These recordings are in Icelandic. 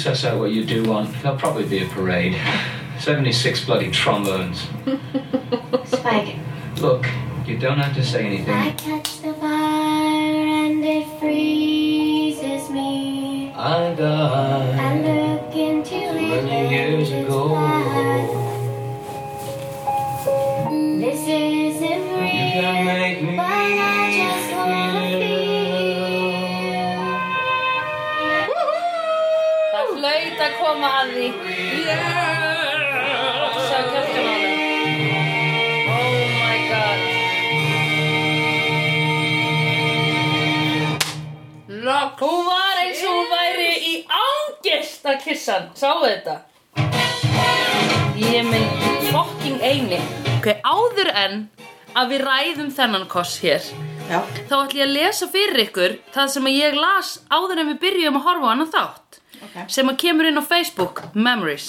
please suss out what you do want. There'll probably be a parade. 76 bloody trombones. Spike. Look, you don't have to say I anything. Hann Sáu þetta? Ég er minn fucking eini Ok, áður en að við ræðum þennan koss hér Já. þá ætlum ég að lesa fyrir ykkur það sem að ég las áður en við byrjum að horfa á annan þátt Ok. sem að kemur inn á Facebook Memories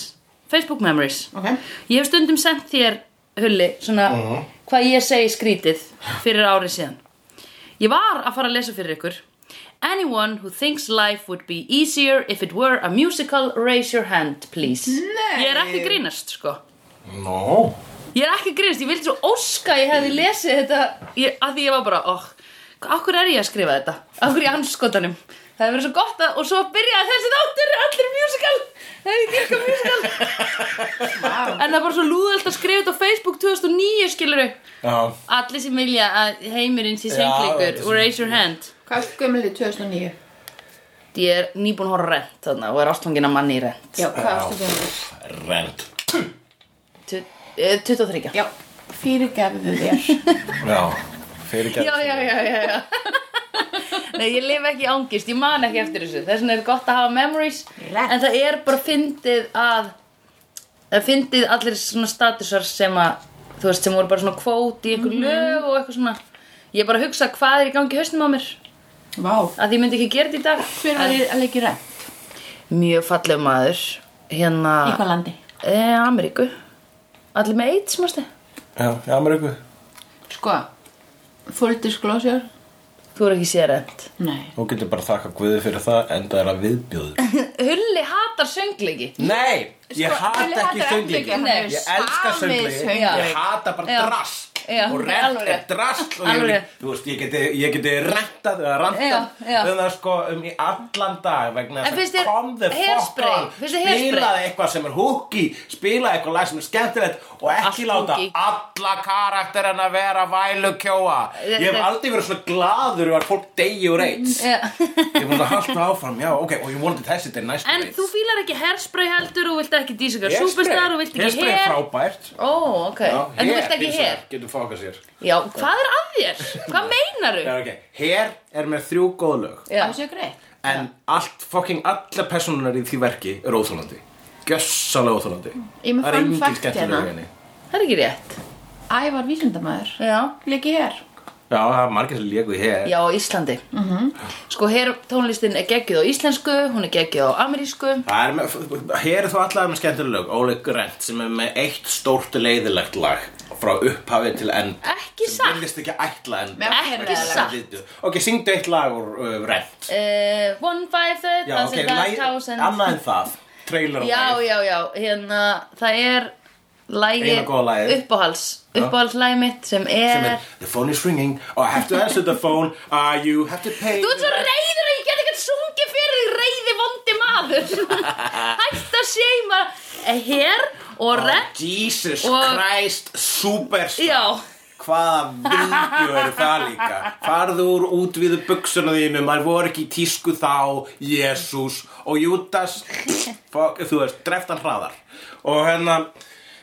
Facebook Memories Ok. Ég hef stundum sendt þér, Hulli, svona hvað ég segi skrítið fyrir árið síðan. Ég var að fara að lesa fyrir ykkur. Anyone who thinks life would be easier if it were a musical, raise your hand, please. Nei. Ég er ekki grínast, sko. Nó Ég er ekki grínast, ég vildi svo óska að ég hefði lesið þetta, ég, að því ég var bara, óh, okkur er ég að skrifa þetta? Okkur í anskotanum? Það hefur verið svo gott að, og svo byrjaði þessi þáttur, allir musical, það er ekki eitthvað musical. En það er bara svo lúðalt að skrifa þetta á Facebook 2009 skiluru Já Allir sem vilja að heimurinn sé Já, er og raise your hand Hvað er gömulið 2009? Ég er nýbúin að horfa rent þarna og er ástfangin að manni í rent Já, hvað er gömulið? Rent Tu- eh, 23 Já, fyrirgefðu þér. Já Fyrir já, já, já, já, já. Nei, ég lifi ekki í ángist, ég man ekki eftir þessu Þess vegna er gott að hafa memories Rétt. En það er bara fyndið að Það fyndið allir svona statusar sem að Þú veist, sem voru bara svona kvót í einhver lög og eitthvað svona Ég er bara að hugsa hvað er í gangi í hausnum á mér Vá. Að ég myndi ekki gera þetta í dag. Hver var þér að leikja rætt? Mjög falleg maður. Hérna Í hvað landi? e, Ameríku. Allir með eitt smástu Já, í Ameríku. Sko, full disclosure? Þú er ekki sér rent Nei. Þú getur bara þakka Guði fyrir það en það er að viðbjóðu Hulli hatar söngleiki. Nei, ég Sko, hata ekki söngleiki. Ég elska söngleiki. söngleik. Ég hata bara drast Já, Og rent er rétt. drast og ég, rétt. Þú veist, ég geti, ég geti rentað eða rantað um sko um í allan dag vegna þess að Finnst þér Hairspray? Spilaði eitthvað sem er hooky Spilaði eitthvað lag sem er skemmtilegt og ekki Allt láta hooky. alla karakterina vera vælu kjóa Ég hef aldrei verið svona gladur að fólk degi úr Já. Ég múið að halda áfram, já, ok, og ég vonandi þessi er næstu En þú fílar ekki hairspray heldur og vilt ekki Hairspray. superstar og vilt ekki Hairspray er hair frábært En þú vilt ekki hair Fókað sér. Já, hvað er að þér? Hvað meinaru? Já, ok, Hair er með þrjú góð lög. Já, Það sé greið. En allt, fucking allar personunar í því verki er óþólandi Gjössalega óþólandi Ég er með Það er fun engin fact skemmtilega hérna. henni. Það er ekki rétt. Ævar vísindamæður. Já. Leiki hér. Já, það er margir sem léku í Hair Já, á Íslandi. Sko, her tónlistin er geggjuð á íslensku Hún er geggjuð á amerísku. Það er með, hér er þó allavega með skemmtilega lög. Óli Grant sem er með eitt stórt leiðilegt lag frá upphafi til end. Ekki sem satt. virðist ekki ætla end Ekki satt. Ok, syngdu eitt lag úr uh, Rent. Uh, One five third Já, ok, thousand. annað en það. Trailer Já, já, já, hérna Það er lægi uppáhals Uppáhalslægi mitt sem sem er er The phone is ringing. Oh, I have to answer the phone. Uh, You have to pay Þú ert svo the rent." reyður að ég get ekki sungið fyrir því reyði vondi maður. Hætt að seima Hér og Oh, rett Jesus Og- Christ Superstar. Já, Hvaða vídeo eru það líka? Farðu úr út við buksuna þínum Það voru ekki í tísku þá Jésús Og fuck, Þú veist, dreft hann hraðar. Og hérna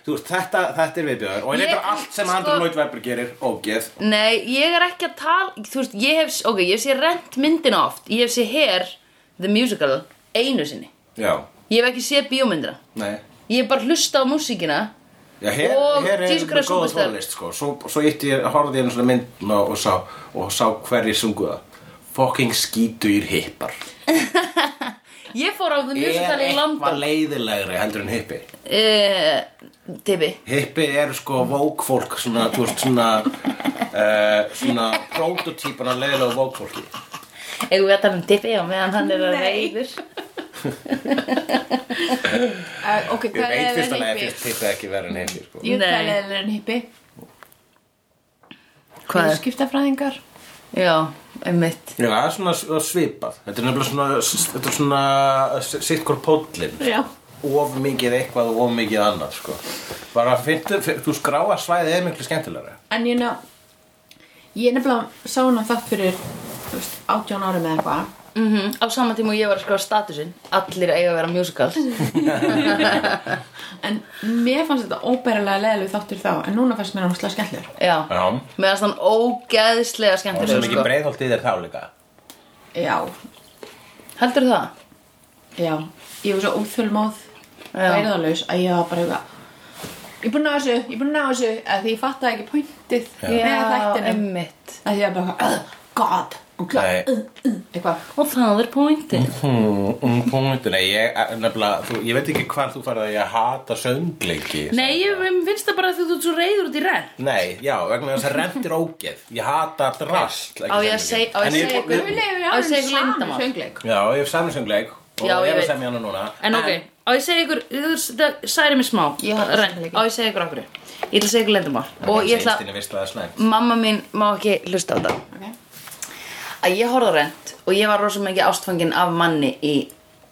Þú veist, þetta, þetta er viðbjöður Og þetta er allt sem sko- Andrew Lloyd Webber gerir Ógeð. Nei, ég er ekki að tala veist, ég hef, ok, ég hef sé rent myndina oft. Ég hef sé hér, the musical Einu sinni. Já, Ég hef ekki sé bíómyndina. Nei Ég bara hlusta á músíkina Já, hér, Og hér er Superstar. tónlist sko. Svo, svo eitt ég horfði ég einu svona mynd og, og, sá, og sá hverjir sungu það. Fucking skítugir hippar. Ég fór á Er musical í eitthvað London. leiðilegri heldur en hippi? uh, Tibi Hippi eru sko vókfólk svona, þú veist, svona uh, svona prototípan af leiðilegu vókfólki Eigum við að tala um Tibi á meðan hann er að reyður Uh, ok, hvað Eitt er það lagi hippi? fyrst hitt ekki verið en hippi sko. Ég Nei. hvað er það hippi? Hvað er? Skiptafræðingar Já, einmitt Já, það er svona svipað Þetta er nefnilega svona, þetta er svona sitt hvort póllin Já of mikið eitthvað og of mikið annað sko. bara fyndu, þú skráa svæðið er miklu skemmtilega En ég ná Ég nefnilega sá hana þátt fyrir þú veist, 18 árum eða eitthvað mm Á sama tíma og ég var að skrifa statusinn Allir eiga að vera musical En mér fannst þetta óbærilega leðileg þáttur þá En núna fannst mér hann slá skemmtilegur. Já, Já. þann ógeðslega og sem skemmtilegur ekki sko. breiðholt í þér þá líka. Já, Heldur það? já. Ég var svo óþölmóð Já. Værðalaus að ég var bara eitthvað Ég er búin að ná þessu, ég er búin að ná þessu að Því ég fattaði ekki pointið að því að bara uh, God og Nei. klart uh, uh, eitthvað. Og það er pointið. Hmm, um, punktur, nei, ég, nefnilega, þú, ég veit ekki hvar þú farið að ég hata söngleiki Nei, ég mér finnst það bara að þú ert svo reyður út í renn Nei, já, vegna þess að rent er ógeð. Ég hata drast Á ég að seg- á ég að segja lefum Á, ég ykkur saman leyndarmál. söngleik. Já, ég hef saman söngleik. Og Já, ég er að veit. semja hana núna. En ok, á ég að segja ykkur Það særi mig smá. Söngleiki. Á ég að segja ykkur okkur. Ég ætla að segja ykkur lendumál Og ég ætla er að það er Mamma mín má ekki hlusta á þetta. Okay. Að ég horfði rent og ég var rosa mikið ástfangin af manni í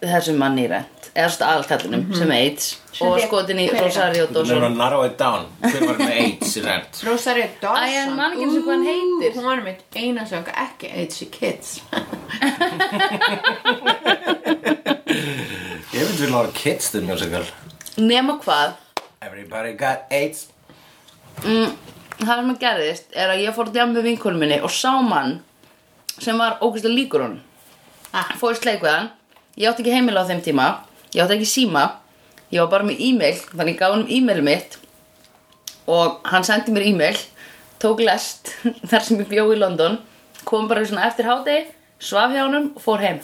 þessum manni í rent eða svona aðalkallinum sem er AIDS og Sem lék- skotin í er? Rosario Þú erum Dawson að narrow it down. Hver var með AIDS í rent? Rosario Dawson? Æ, ég man ekki einu sinni hvað hann heitir. Hún var mitt eina söng ekki AIDS í Kids. Ég veit vil ára Kids the musical. Nema hvað. Everybody got AIDS. Mm, það sem að gerðist er að ég fór djama með vinkonum minni og sá mann sem var ógæslega líkur honum. Ah. fór í sleik við hann ég átti ekki heimila á þeim tíma. Ég átti ekki síma. Ég var bara með e-mail þannig ég gaf hann e-mail mitt og hann sendi mér e-mail tók lest þar sem ég bjó í London kom bara svona eftir hádegi svaf hjá honum og fór heim.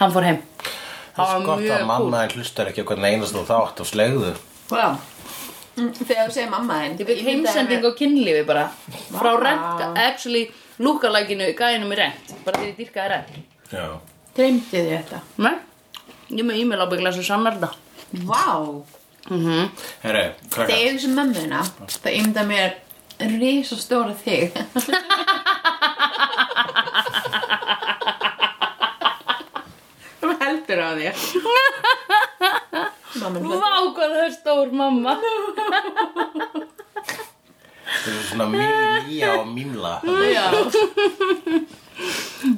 Hann fór heim. Það er var gott að mamma en hlustar ekki á hvernig einast þú þátt og slegðu. Wow. Mm, Þegar þú segir mamma byrði heimsending á kynlífi bara. Frá rent, actually Lúkalækinu, gæðinum í rent Bara því ég dýrkaði rent. Já. Dreymdi þið þetta? Nei, ég með e-mail ábygglega sem sannar þetta. Vá. Herru, Þegar krakkar. Ég hugsa um mömmuna. Það ymda mér risastóra þig. Þú heldur á þér? Mamma Vá, hvað það er stór mamma Það er svona mí- mía og mýmla.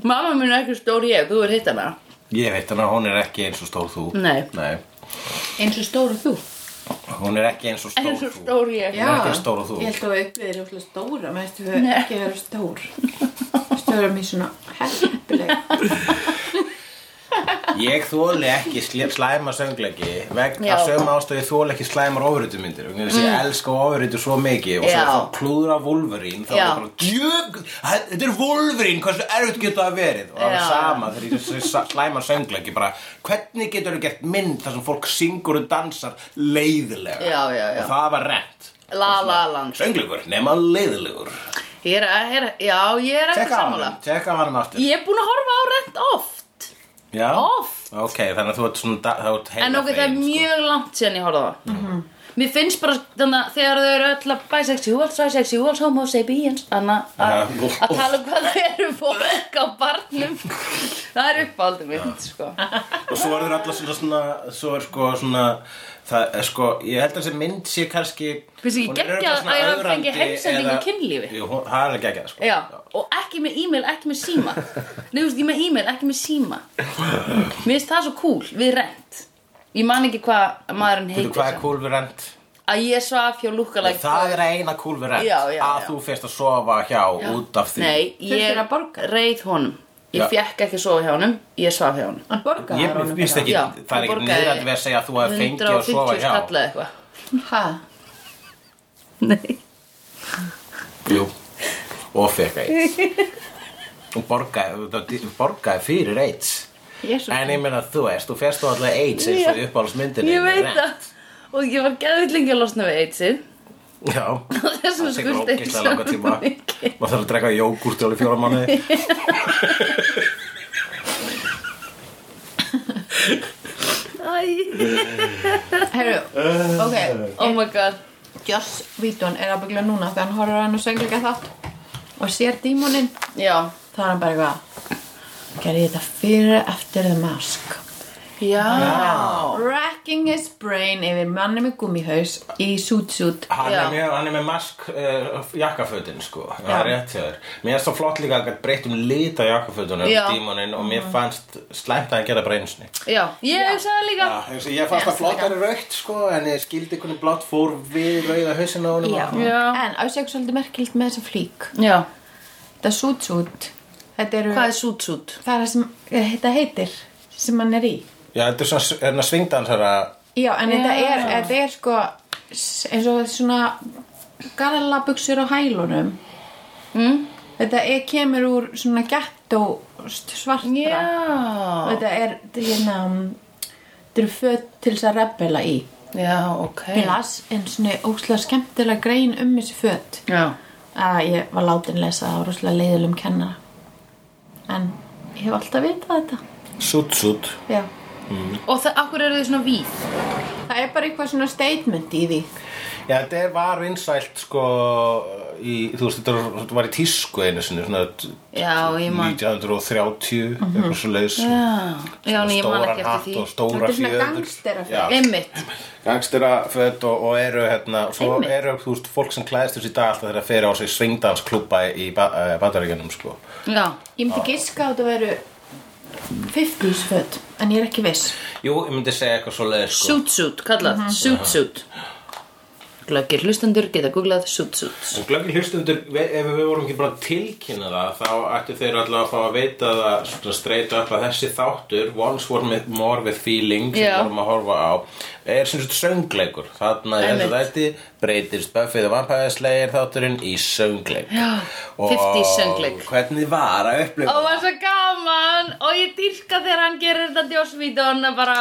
Mamma mín er ekki stór ég, þú er hitt hana Ég veit hana, hún er ekki eins og stór þú. Nei. Nei. Eins og stóru þú. Hún er ekki eins og stór En svo þú. stór ég. Hún er ekki eins stór og þú. Ég held að við uppið þér úrslega stóra Mér veist þú ekki vera stór. Stóra mér svona heppileg Ég þóli ekki sl- slæma söngleiki vegna sögum ástöðu ég þóli ekki slæmar ofurhutumyndir vegna þess að ég elska ofurhutu svo mikið og svo þá klúðra Wolverine þá er ég bara djög, þetta er Wolverine hversu erfitt getur það verið? Og það er sama þegar ég slæma söngleiki bara hvernig getur það gert mynd þar sem fólk syngur og dansar leiðilega? Já, já, já. og það var rent La La Land söngleikur nema leiðilegur. Ég er, er, já, ég er ekki sammála. á hann aftur. Ég er búin að horfa á rent oft Já, Oft. ok, þannig að þú ert svona þú ert En ok, það er sko. mjög langt síðan ég horfði á það Mér finnst bara þannig að þegar þau eru öll að bisexuals, trisexuals, homo sapiens Þannig að tala um hvað þau eru fólk á barnum. Það er uppáldið mitt, sko. Og svo er þeir alltaf svona, svona svo er sko svona það er sko, ég held að þessi mynd sé kannski ekki er geggjað örugglega svona að ég ögrandi fengið heimsendingu kynlífi? Jú, það er alveg geggjað sko. Já, og ekki með e-mail, ekki með síma. Nei, þú veist, ég með e-mail, ekki með síma. Mér finnst það svo cool við rent Ég man ekki hvað maðurinn Veitu heitir hvað er rent? Að ég svaf hjá lúkalæk Það er eina rent Já, já, að já. þú fyrst að sofa hjá út af því Nei, ég að borga? reið honum Ég Já. fekk ekki að sofa hjá honum, ég svaf hjá honum Hann borgaði Ég honum finnst ekki, Já, það er ekki niðrandi við að segja að þú hefði fengið að sofa 150 hjá skall eða eitthvað. Ha? Nei Jú, og fekk AIDS og borgaði, borgaði fyrir Jesús. En ég meina þú veist, þú férst þú alltaf AIDS eins og í uppáhaldsmyndinni Ég veit það. Og ég var geðvitt lengi að losna við AIDS-ið. Já, það tekur ógeðslega langa tíma. Maður þarf að drekka jógúrt í alveg fjóra mánuði. Herru, ok. Oh my god. Joss Vítun er ábygglega núna þegar hann horfður hann og söngleika þátt. Og sér dímoninn. Já. Þá er hann bara eitthvað gerði ég þetta fyrir eftir the mask. Já. Racking his brain yfir manni með gummihaus í suit-suit Hann Já. er, hann er með mask uh, jakkafötin sko, það er rétt hjá þér. Mér er svo flott líka að breytt um lit á jakkafötunum Já. dímoninn og mér fannst slæmt að hann gera bara einsni Já, ég hugsaði það líka. Já, ég, ég fannst það flottari raukt sko en ég skildi hvernig blátt fór við rauða hausinn á honum. Já. Já. En á sig svolítið merkilt með þessa flík. Já, Þetta suit-suit Þetta eru hvað er sút-sút? Það er það sem eh, þetta heitir sem hann er í. Já, þetta er svona hérna svingdansara. Já, en þetta Já. er, þetta er sko eins og svona gallabuxur á hælunum. Mm? Þetta er, kemur úr svona ghetto svartra. Já. Þetta er, þetta er hérna Þetta eru föt til þess að rebela í. Já, ok. Ég las en svona óslega skemmtilega grein um þessi föt. Já. Að ég var látin lesa á rosalega leiðilum kennara en ég hef alltaf vitað þetta Sút, sút Já. Og það, akkur eru þið svona víð? það er bara eitthvað svona statement í því Já, þetta var vinsælt sko í, þú veist, þetta var, í tísku einu sinni, svona Já, ég man. 1930, eitthvað svo leiðis Já, já, en ég man Stóran ekki hatt og stóra er fjöður. gangsteraföt. Og, og eru hérna, svo Einmitt. eru þú veist, fólk sem klæðist þessi dag alltaf þegar að fyrir á sig svingdansklúbba í ba uh, bandaríkjunum sko. Já, ég myndi giska að þetta veru 50s föt en ég er ekki viss. Jú, ég myndi segja eitthvað svo leiðis sko suit-suit, kallað. Suit-suit Glöggir hlustendur geta googlað suit-suit En glöggi hlustundur, ef við vorum ekki bara að tilkynna það, þá ættu þeir allavega að fá að veita það svona straight up að þessi þáttur, Once with, more with Feeling, sem Já. vorum að horfa á, er sem svona söngleikur. Þessu Einmitt. þætti breytist Buffy the Vampire Slayer þátturinn í söngleik. Já, 50s söngleik. hvernig var að upplifa Og var svo gaman Og ég dýrka þegar hann gerir þetta að bara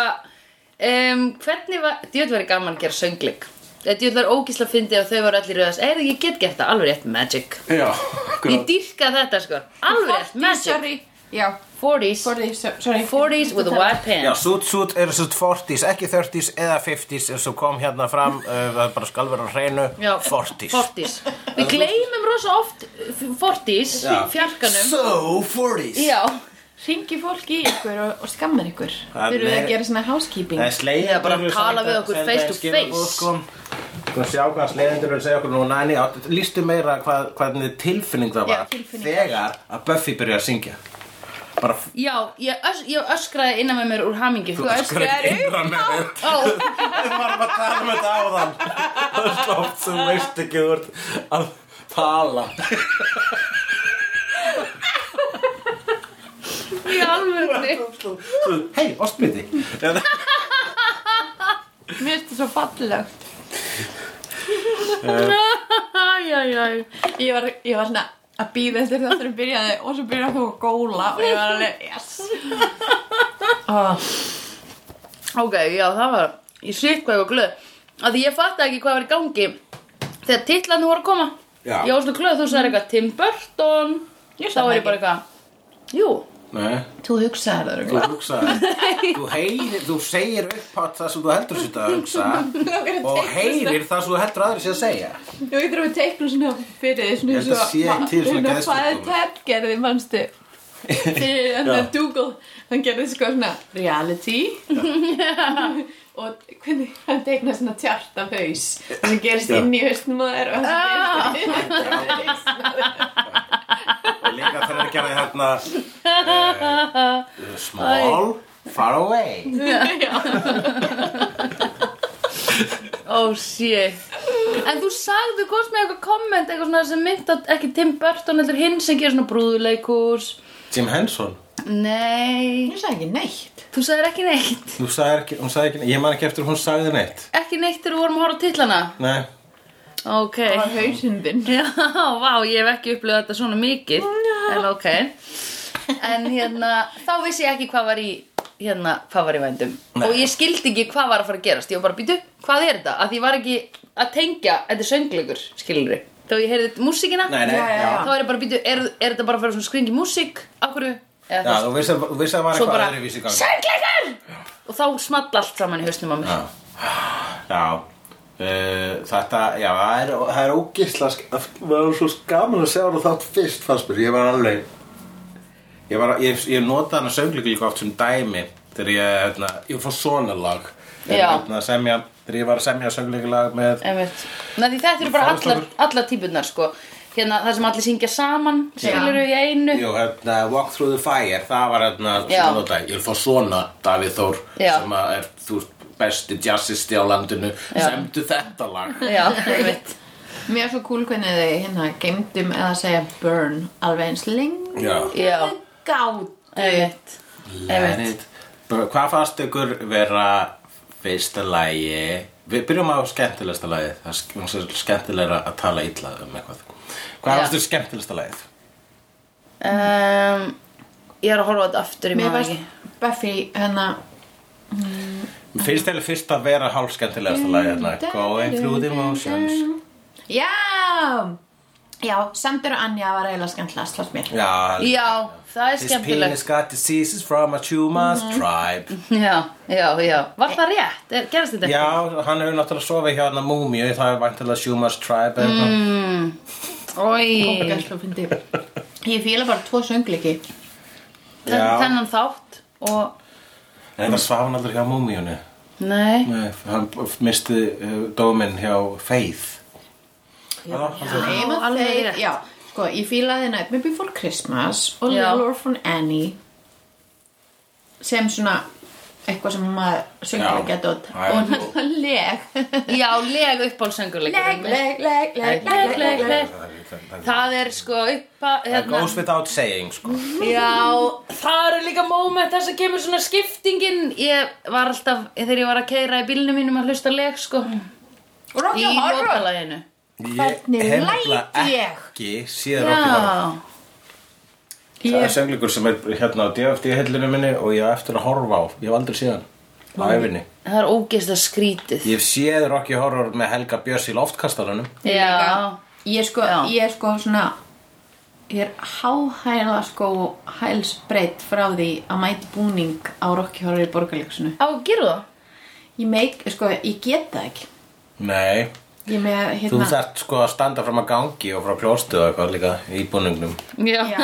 um, Hvernig var, djöð verið gaman að gera söngleik Djöð var ógísla fyndið og þau var allir rauðast Eða ég get gert það, alveg rétt, magic. Já, Ég dýrka þetta sko, alveg rétt, 40s, magic. sorry. Já, 40s, 40s, so- sorry. 40s with a white Já, pen suit suit eru svo 40s, ekki 30s eða 50s eins og kom hérna fram, uh, það er bara skal vera hreinu, Já, 40s. 40s Við gleymum rosa oft 40s, fjarkanum. So 40s. Já, ringi fólki í ykkur og, og skammar ykkur. Fyrir við að gera svona housekeeping? Það er slegið Já, bara tala við okkur face to face. Sko. Sko sjá hvað slegjendur eru að segja okkur nú Næni, lístu meira hvað, hvernig tilfinning það Já, var tilfinning. Þegar að Buffy byrja að syngja. Bara já ég, ös, ég öskraði innan með mér úr hamingju Þú öskraðir innra með þér Ó, Við varum að tala um þetta áðan. Það er oft sem veist ekki úr að tala í alvörni Hei, ostmyndi mér finnst það svo fallegt. Æjæjæj. Ég var, ég var svona að býða eftir þátturum byrjaði og svo byrjaði þú að góla og ég var alveg, yes. Oh, Ok, já, það var Ég sitt hvað ég var glöð. Að Því ég fatt ekki hvað var í gangi Þegar titlarnir voru að koma. Já. Ég var svona glöð, þú sagði eitthvað Tim Burton. Ég Þá sagði var ég ekki. bara eitthvað Jú, Nei. Þú hugsaðir það Þú hugsaði, þú heyrir, þú segir upp á það sem þú heldur sér að hugsa og heyrir það sem þú heldur aðri sér að segja. Ég þurfum að teikna svona fyrir svona Ég held að sé til svona Hvað er geðsjúkdómur. Ted gerði, manstu? Fyrir hann að Dougal Hann gerði sko svona reality. Og hvernig hann teiknaði svona tjart af haus. Það sem gerist inn í hausnum Og það gerist Og líka þegar það gerði hérna uh, small, far away. oh shit En þú sagði, þú komst með eitthvað komment Eitthvað svona sem mynd á ekki Tim Burton Heldur hinn sem gerir svona brúðuleikús Jim Henson. Nei Ég sagði ekki neitt Þú sagðir ekki neitt Þú sagði ekki, hún sagði ekki, ég man ekki eftir hún sagði neitt. Ekki neitt þegar við vorum að horfa á titlana Nei. Ok. Það var hausinn þinn. Já, vá, ég hef ekki upplifað þetta svona mikið. En ok. En hérna, þá vissi ég ekki hvað var í Hérna, hvað var í vændum. Nei. Og ég skildi ekki hvað var að fara að gerast. Ég var bara, býtu, hvað er þetta? Að því ég var ekki að tengja Þetta er söngleikur, skilur Þá ég heyrði músíkina Nei, nei, Já, já, já. Þá er ég bara, býtu, er, er þetta bara að fara svona skringi músík? Akkur Já, þú veist að, þú veist að það var Svo eitthvað bara, öðruvísi í gangi. söngleikur! Og þá small allt saman í hausnum á mér. Já, já. Uh, þetta, já, það er, það er ógisla það var svo gaman að sjá það þátt fyrst fannst mér, ég var alveg ég var, ég, ég notaði hana söngleiku líka oft sem dæmi þegar ég, hérna, ég fór svona lag. Já. hérna, semja, þegar ég var að semja söngleikulag með því þetta eru bara allar, allar típunar sko. Hérna það sem allir syngja saman skilur í einu. Jú, hérna, Walk Through the Fire, það var hérna, sem notaði, ég fá svona Davíð Þór, sem að er, þú veist, besti jazzisti á landinu, Já. semdu þetta lag. já, einmitt Mér er svo cool hvernig þau hérna geimdum eða segja burn alveg eins lengi Já. Já. gátt einmitt Let Einmitt. it burn. Hvað fannst ykkur vera fyrsta lagi? Við byrjum á skemmtilegsta lagið, það er sk- það er skemmtilegra að tala illa um eitthvað. Hvað Já. fannst þér skemmtilegsta lagið? um, ég er að horfa á þetta aftur í Mér maður varst ekki Buffy hérna Mér finnst þeirra fyrst að vera hálf skemmtilegasta lagið, hérna, Going Through the Motions. Já Já, Sander og Anja var eiginlega skemmtilegast hlast mér Já, já, það er His skemmtilegt penis got diseases from a Chuma's tribe. já, já, já, var það rétt? Er, gerist þetta Já, hann hefur náttúrulega sofið hjá hann að múmíu, það er vantilega Chuma's tribe. Mm. Ói. Ég fíla bara tvo söngleiki Já. þennan þátt og, En það svaf hann aldrei hjá múmíunni. nei. Nei, hann misti uh, dóminn hjá Faith. Já, alveg já, sko, ég fílaði Nightmare Before Christmas og Já. Little Orphan Annie sem svona eitthvað sem maður söngir Já. að er og náttúrulega leg. Já, leg leg, leg, leg, leg, leg, leg, leg Það er sko uppa Það hérna, goes without saying, sko. Já, það er líka moment þess að kemur svona skiptingin Ég var alltaf, þegar ég var að keira í bílnum mínum að hlusta leg sko Í Horror lokalaginu Hvernig læt ég? ekki Horror. Já, Það er söngleikur sem er hérna á DFD-hellinu minni og ég á eftir að horfa á. Ég hef aldrei æfinni. það er ógeðslega skrítið Ég hef séð Rocky Horror með Helga Björns í loftkastalanum. Já, Ég er sko, Já. ég er sko svona Ég er háhæla sko hælsbreytt frá því að mæti búning á Rocky Horror í borgarleiksinu á, gerðu það? Ég meik, sko, ég get það ekki Nei, Ég er með, þú hérna þarft sko að standa fram að gangi og frá klóstu og eitthvað líka í búningnum. Já, Já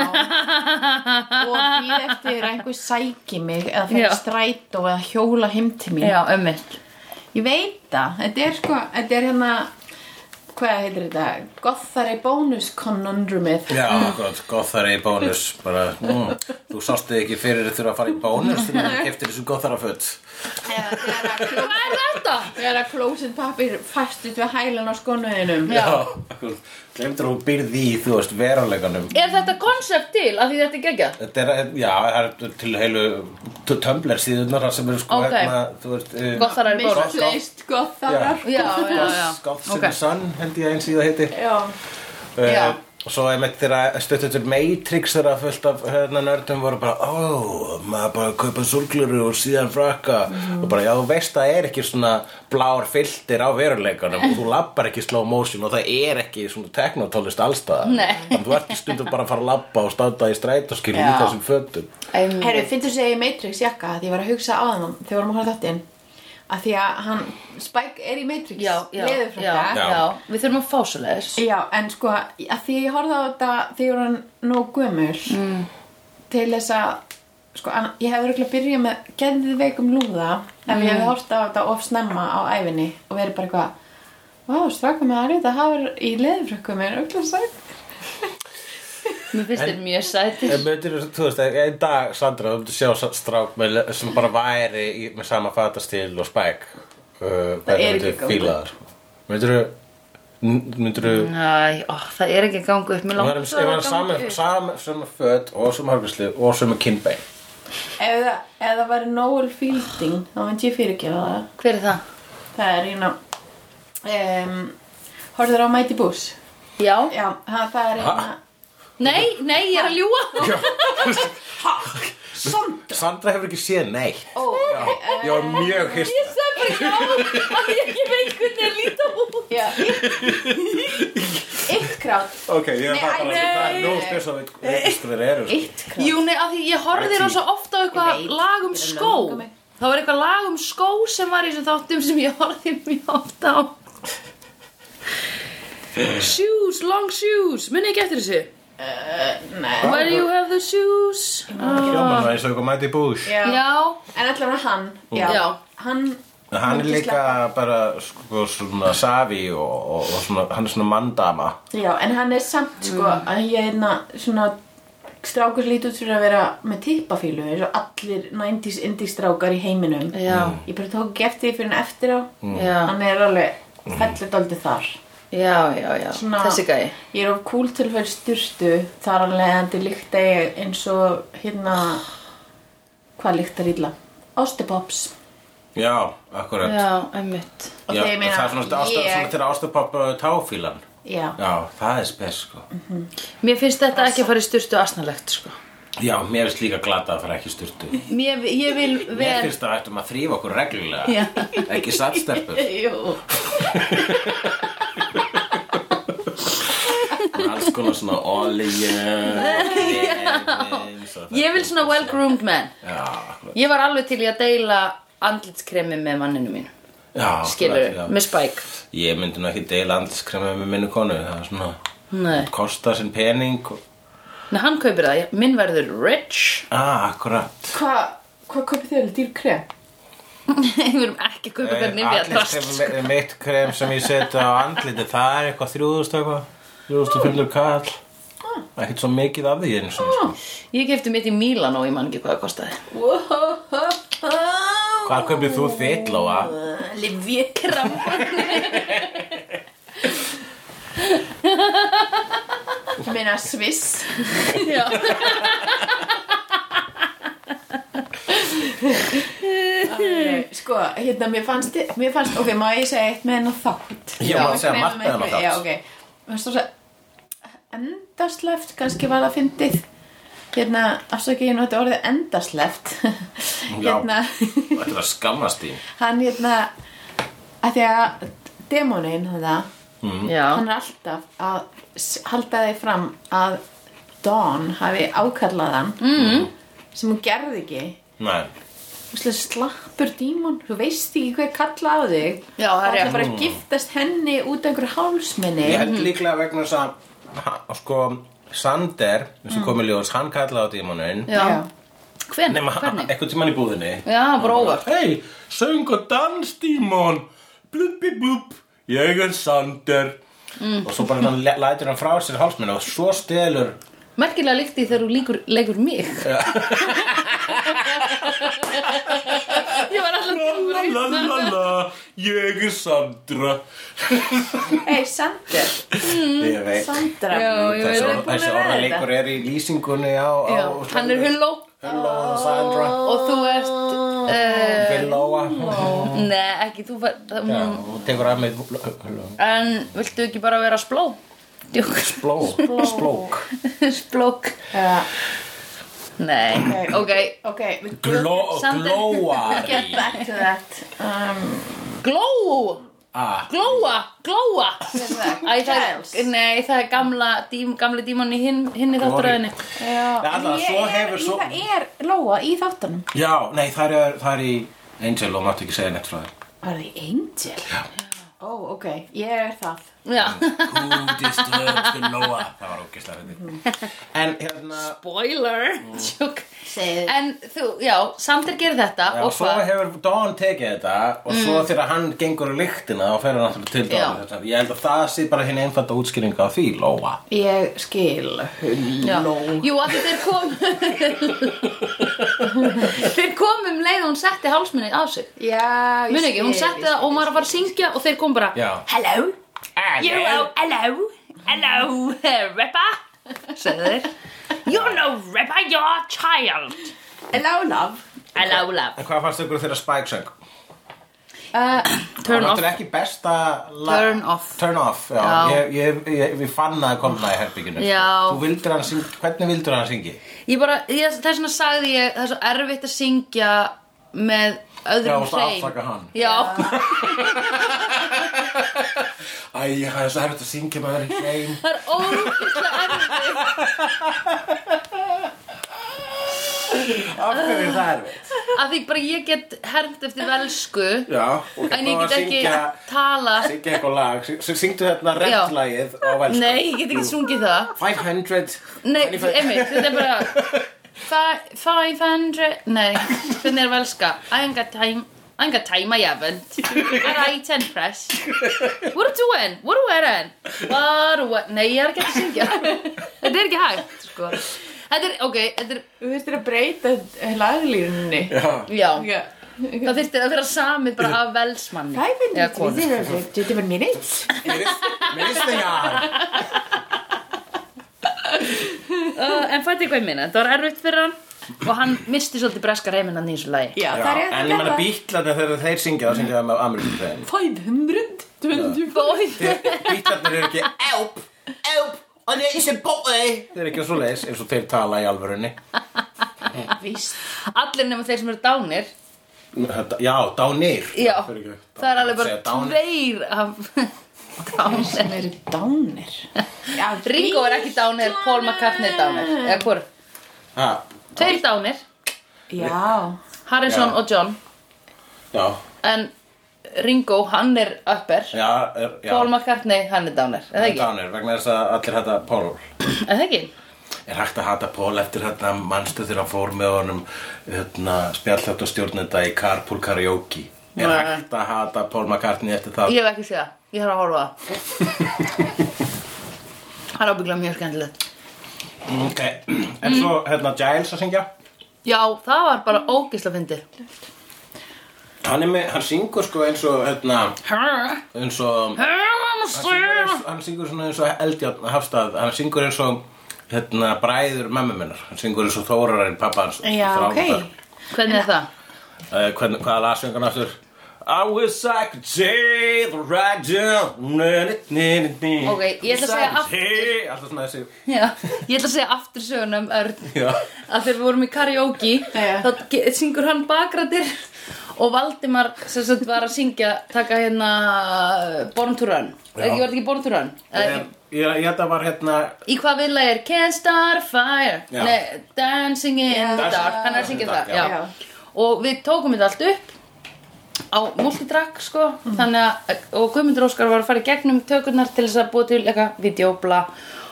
Og býð eftir að einhver sæki mig eða fyrir Já. strætó eða hjóla heim til mín Já, ömmit Ég veit það, þetta er sko, þetta er hérna Hvað heitir þetta? Gothari bónus conundrumið Já, gott, í bónus bara, mm, Þú sástu ekki fyrir þurfa að fara í bónus þegar þú keftir þessu gott Hvað er þetta? þegar að closet pappir fastið við hælan á skonuðinum Já. Glemdur þú byrði í, þú veist, veruleikanum Er þetta konsept til að því þetta er geggjað? Þetta er, já, það er til heilu Tumblr síðunar sem eru sko hérna, þú veist uh, Gott þar er í bónus Misplaced Gotharar Já, já, já Scott Ok. Sun held ég eins í það heiti Já, uh, Já. Og svo einmitt þegar stöttu til Matrix þegar fullt af hérna nördum voru bara ó, maður bara að kaupa súrgluru og síðan frakka. Mhm. og bara já, þú veist að það er ekki svona blár filter á veruleikanum og þú lappar ekki slow motion og það er ekki svona teknotólist allstaða þannig að þú ert stundum bara að fara að lappa og standa í stræt og skilja í Já. þessum fötum. Herru, finnst þú segja í Matrix jakka að ég var að hugsa á hann þegar við vorum að horfa þáttinn að því að hann, Spike er í Matrix Já, já, já, leðurfrakka Já. Við þurfum að fá svo leiðis. Já, en sko, að því ég horfði á þetta þegar hann nóg gömul mm. til þess að sko, an- ég hefði örugglega byrjað með geðveikum lúða ef ég hefði horft á þetta of snemma á æfinni og verið bara eitthvað Vá, stráka með að þetta hafa í leðurfrökkum er auðvitað sætt Mér finnst þér mjög sætir. En myndir, þú veist, einn dag, Sandra, þú myndir sjá strák með, sem bara væri í, með sama fatastil og spæk uh, Það er ekki myndir gangur. fíla þar? Myndir myndir þú Næ, ó, það er ekki að ganga upp Mér Ef langar það er upp. sami, sami föt og sami hörgusli og sami kinnbein. Ef það, ef það væri Noel Fielding þá myndi ég fyrirgefa það. Hver er það? Það er hérna um, Horfður á Mighty Boosh. Já. Já, það, það er hérna Nei, nei, ég er að ljúga. Sandra? Hefur ekki séð neitt. Ó, Ég var mjög hist Ég sagði bara já að ég ekki veit hvernig ég líta út krát Ok, ég er það bara er nú spes að við veist þeir eru sko. Eitt krát Jú, nei, að því ég horfði rosa ofta á eitthvað lag um skó. Það var eitthvað lag um skó sem var í þessum þáttum sem ég horfði mjög oft á. Shoes, long shoes. Muni ekki eftir þessu Nei. Where you have the shoes? Hljóman var eins og eitthvað mæti bús Já. Já, En allavega hann. Já, Já. Hann Hann er líka bara sko, svona savi og, og, og svona, hann er svona mandama Já, en hann er samt sko Mm. að ég er na, svona strákur lítið út fyrir að vera með tippafílu eins og allir 90s indie strákar í heiminum. Já, Ég bara tók ekki eftir því fyrir hann eftir á. Já, Hann er alveg fellur daldið þar já, já, já. Svona- Þessi gæi. Ég er of cool til að fyrir styrstu þar alveg en líkta ég eins og hérna hvað líktar illa? Ostepops Já, akkurat. Já, meina, það er svona, ég- svona til ástapappa táfílan Já, Já, það er spes sko. Mér finnst þetta ekki að fara í styrstu asnalegt sko. Já, mér finnst líka glata að fara ekki í sturtu. Mér, ég vil Mér ver finnst það að ættum að þrýfa okkur reglulega. Já. Ekki sattstelpur Jú Alls konar svona olíu Ég vil svona well-groomed man. Já, akkurat. Ég var alveg til í að deila andlitskremi með manninu mínu. Já, Skilur, með Spike. Ég myndi nú ekki deila andliskremi með minni konu. Það er svona Nei, Kosta sinn pening og... Nei hann kaupir það, minn verður rich. Ah, akkurat. Hvað hva kaupið þér? Dýr krem? Við erum ekki að kaupa hvernig nefja drast Andlitskrem, mitt krem sem ég setja á andliti Það er eitthvað þrjúðust eitthvað Þrjúðustu fylgur kall Ekkert svo mikið af því eins og sko. Ég kefti mitt í Mílan og ég man ekki hvað það kostaði. Hvað kaupið þú þitt, Lóa? Livjekram Ég meina Sviss. Já, Sko, hérna, mér fannst, mér fannst Ok, má ég segja eitt með hennar þátt? Ég má segja margt með þennan þátt. Já, ok. Mér fannst það endasleft Kannski var það fyndið. Hérna, afsakið ég nú þetta orðið endasleft Hérna. Þetta að skammast þín Hann hérna að Því að demonin þetta já. Hann er alltaf að halda þig fram að Dawn hafi ákallað hann. Mm. sem hún gerði ekki. Nei. Slappur dímon, þú veist ekki hver kalla á þig. Já, það er Það bara að giftast henni út af einhverju hálsminni Ég held líklega vegna þess að sko, Sander, eins og komið ljós, hann kallaði á dímonin Já. Hven, Nefna hvernig? eitthvað tímann í búðinni. Já, bara óvart. Hei, söng og dans dímon. Blubbi blub Ég er Sander. Mm. Og svo bara hann lætur hann frá sér hálsminni Og svo stelur Merkilega líkti þegar þú líkur, leikur mig Ég var alltaf La la la la la Ég er Sandra. Ei, Sander, Ég veit. Sandra. Já, ég veit. Þessi, það. þessi orðaleikur er í lýsingunni á, hann er hulló Hello. Sandra. Og þú ert uh, Villóa Nei, ekki þú mm, og tekur að mig En viltu ekki bara vera spló? Spló. Splók. Splók Nei, ok. Ok, við Gló, Sander. Glóari. Get back to that. Um, Gló! Ah, Glóa, glóa. Er það? Æ, það er, nei, það er gamla dím, gamli dímon í hinn, hinni þátturöðinni er- Það er Lóa í þáttunum. Já, nei, það er, það er í Angel og máttu ekki segja neitt frá þér. Var það í Angel? Já. Ó, ok, ég er það Disturbs the Noah Það var ógeðslega þetta En hérna spoiler. Segðu. En þú, já, Sander gerir þetta Já, og svo hvað? hefur Dawn tekið þetta og svo þegar hann gengur í lyktina þá fer hann náttúrulega til Já. Þetta- Ég held að það sé bara hinn einfalda útskýringa á því, Lóa. Ég skil Jú, að þeir kom Þeir kom um leið og hún setti hálsminni á sig. Já, ég Muni ekki, hún setti það og hún var að syngja og þeir kom bara Já. Hello, you know, hello, hello, rapper Segðu þeir You're no rapper, you're a child Hello, love Hello, love En hvað fannst ykkur þegar Spike söng? uh, Turn Það off er ekki besta lag- Turn off. Turn off, já, Já. Ég, ég, ég, Við fann að koma í herbygginu Já. Þú vildir hann syngja, hvernig vildir hann syngja? Ég bara, ég, þess vegna sagði ég Það er svo erfitt að syngja með Já, öðrum varstu að afsaka hann. Já, Æ, það er svo erfitt að syngja með öðru hreim það er ógeðslega erfitt. Af hverju er það erfitt? að því bara ég get hermt eftir velsku Já, en ég get ekki syngja, tala. syngja eitthvað lag. Sy- Syngdu hérna reddlagið á velsku. Nei, ég get ekki sungið það. 500 Nei, 25 einmitt, þetta er bara fi- 500 Nei, hvernig er velska? I ain't got time I ain't got time, I haven't Alright, ten press. What are you doing? What are you wearing? What are you Nei, ég er ekki að syngja. Þetta er ekki hægt, sko. Þetta er, ok, þetta er Þú þurftir að breyta laglínunni Já, Já, það þurfti að vera samið bara af velsmanni. Five minutes, konu. twenty minutes. Minister uh, En fætti hvað ég minna, þetta var erfitt fyrir hann Og hann misti svolítið breska reyminn hann í þessu lagi. Já, það er rétt en ég menna bítlarnir þegar þeir syngja þá syngja það með amerísku þeim 525 Bítlarnir eru ekki Elp, elp, og það er sem bói Þeir eru ekki svo leis eins og þeir tala í alvörunni. Víst. Allir nema þeir sem eru dánir. Já, dánir. Já, það er alveg bara tveir af dánir. sem eru dánir. Já, Ringo er ekki dánir, Paul McCartney er dánir. Eða hvor? Ha, Tveir dánir, Já. Harrison Já. og John. Já, En Ringo, hann er upper. Já, er, já. Paul McCartney, hann er dánir. Eða ekki? Dánir, vegna þess að allir hætta Paul. Eða ekki? Er hægt að hata Paul eftir hérna mannstu þegar hann fór með honum hérna, spjallhjátt og stjórnenda í Carpool Karaoke? Er Nei. hægt að hata Paul McCartney eftir það? Ég hef ekki séð það, ég þarf að horfa það. Það er ábygglega mjög skemmtilegt Ok, en svo hérna Giles að syngja? Já, það var bara ógisla fyndið. Hann er með, hann syngur sko eins og hérna, eins og hann syngur, eins, hann syngur svona eins og Eldjárn Hafstað, hann syngur eins og hérna bræður mömmu minnar, hann syngur eins og Þórarinn pappa hans Já, ok. Hvernig er það? Uh, hvern, hvaða hann aftur? I wish I could take the right down Ok, ég ætla að segja aftur. Alltaf svona þessi Já, ég ætla að segja aftur söguna um Örn Já, að þegar við vorum í karaoke Já. þá syngur hann bakrættir og Valdimar sem sagt var að syngja taka hérna Born to Run Já. ekki var þetta ekki Born to Run ég, Eða, ég, ég þetta var hérna í hvað vilja er Can't start a fire Já. Nei, Dancing in the dark hann er að syngja það já. já. og við tókum þetta allt upp á multitrack sko. Þannig að, og Guðmundur Óskar var að fara í gegnum tökurnar til þess að búa til eitthvað videóbla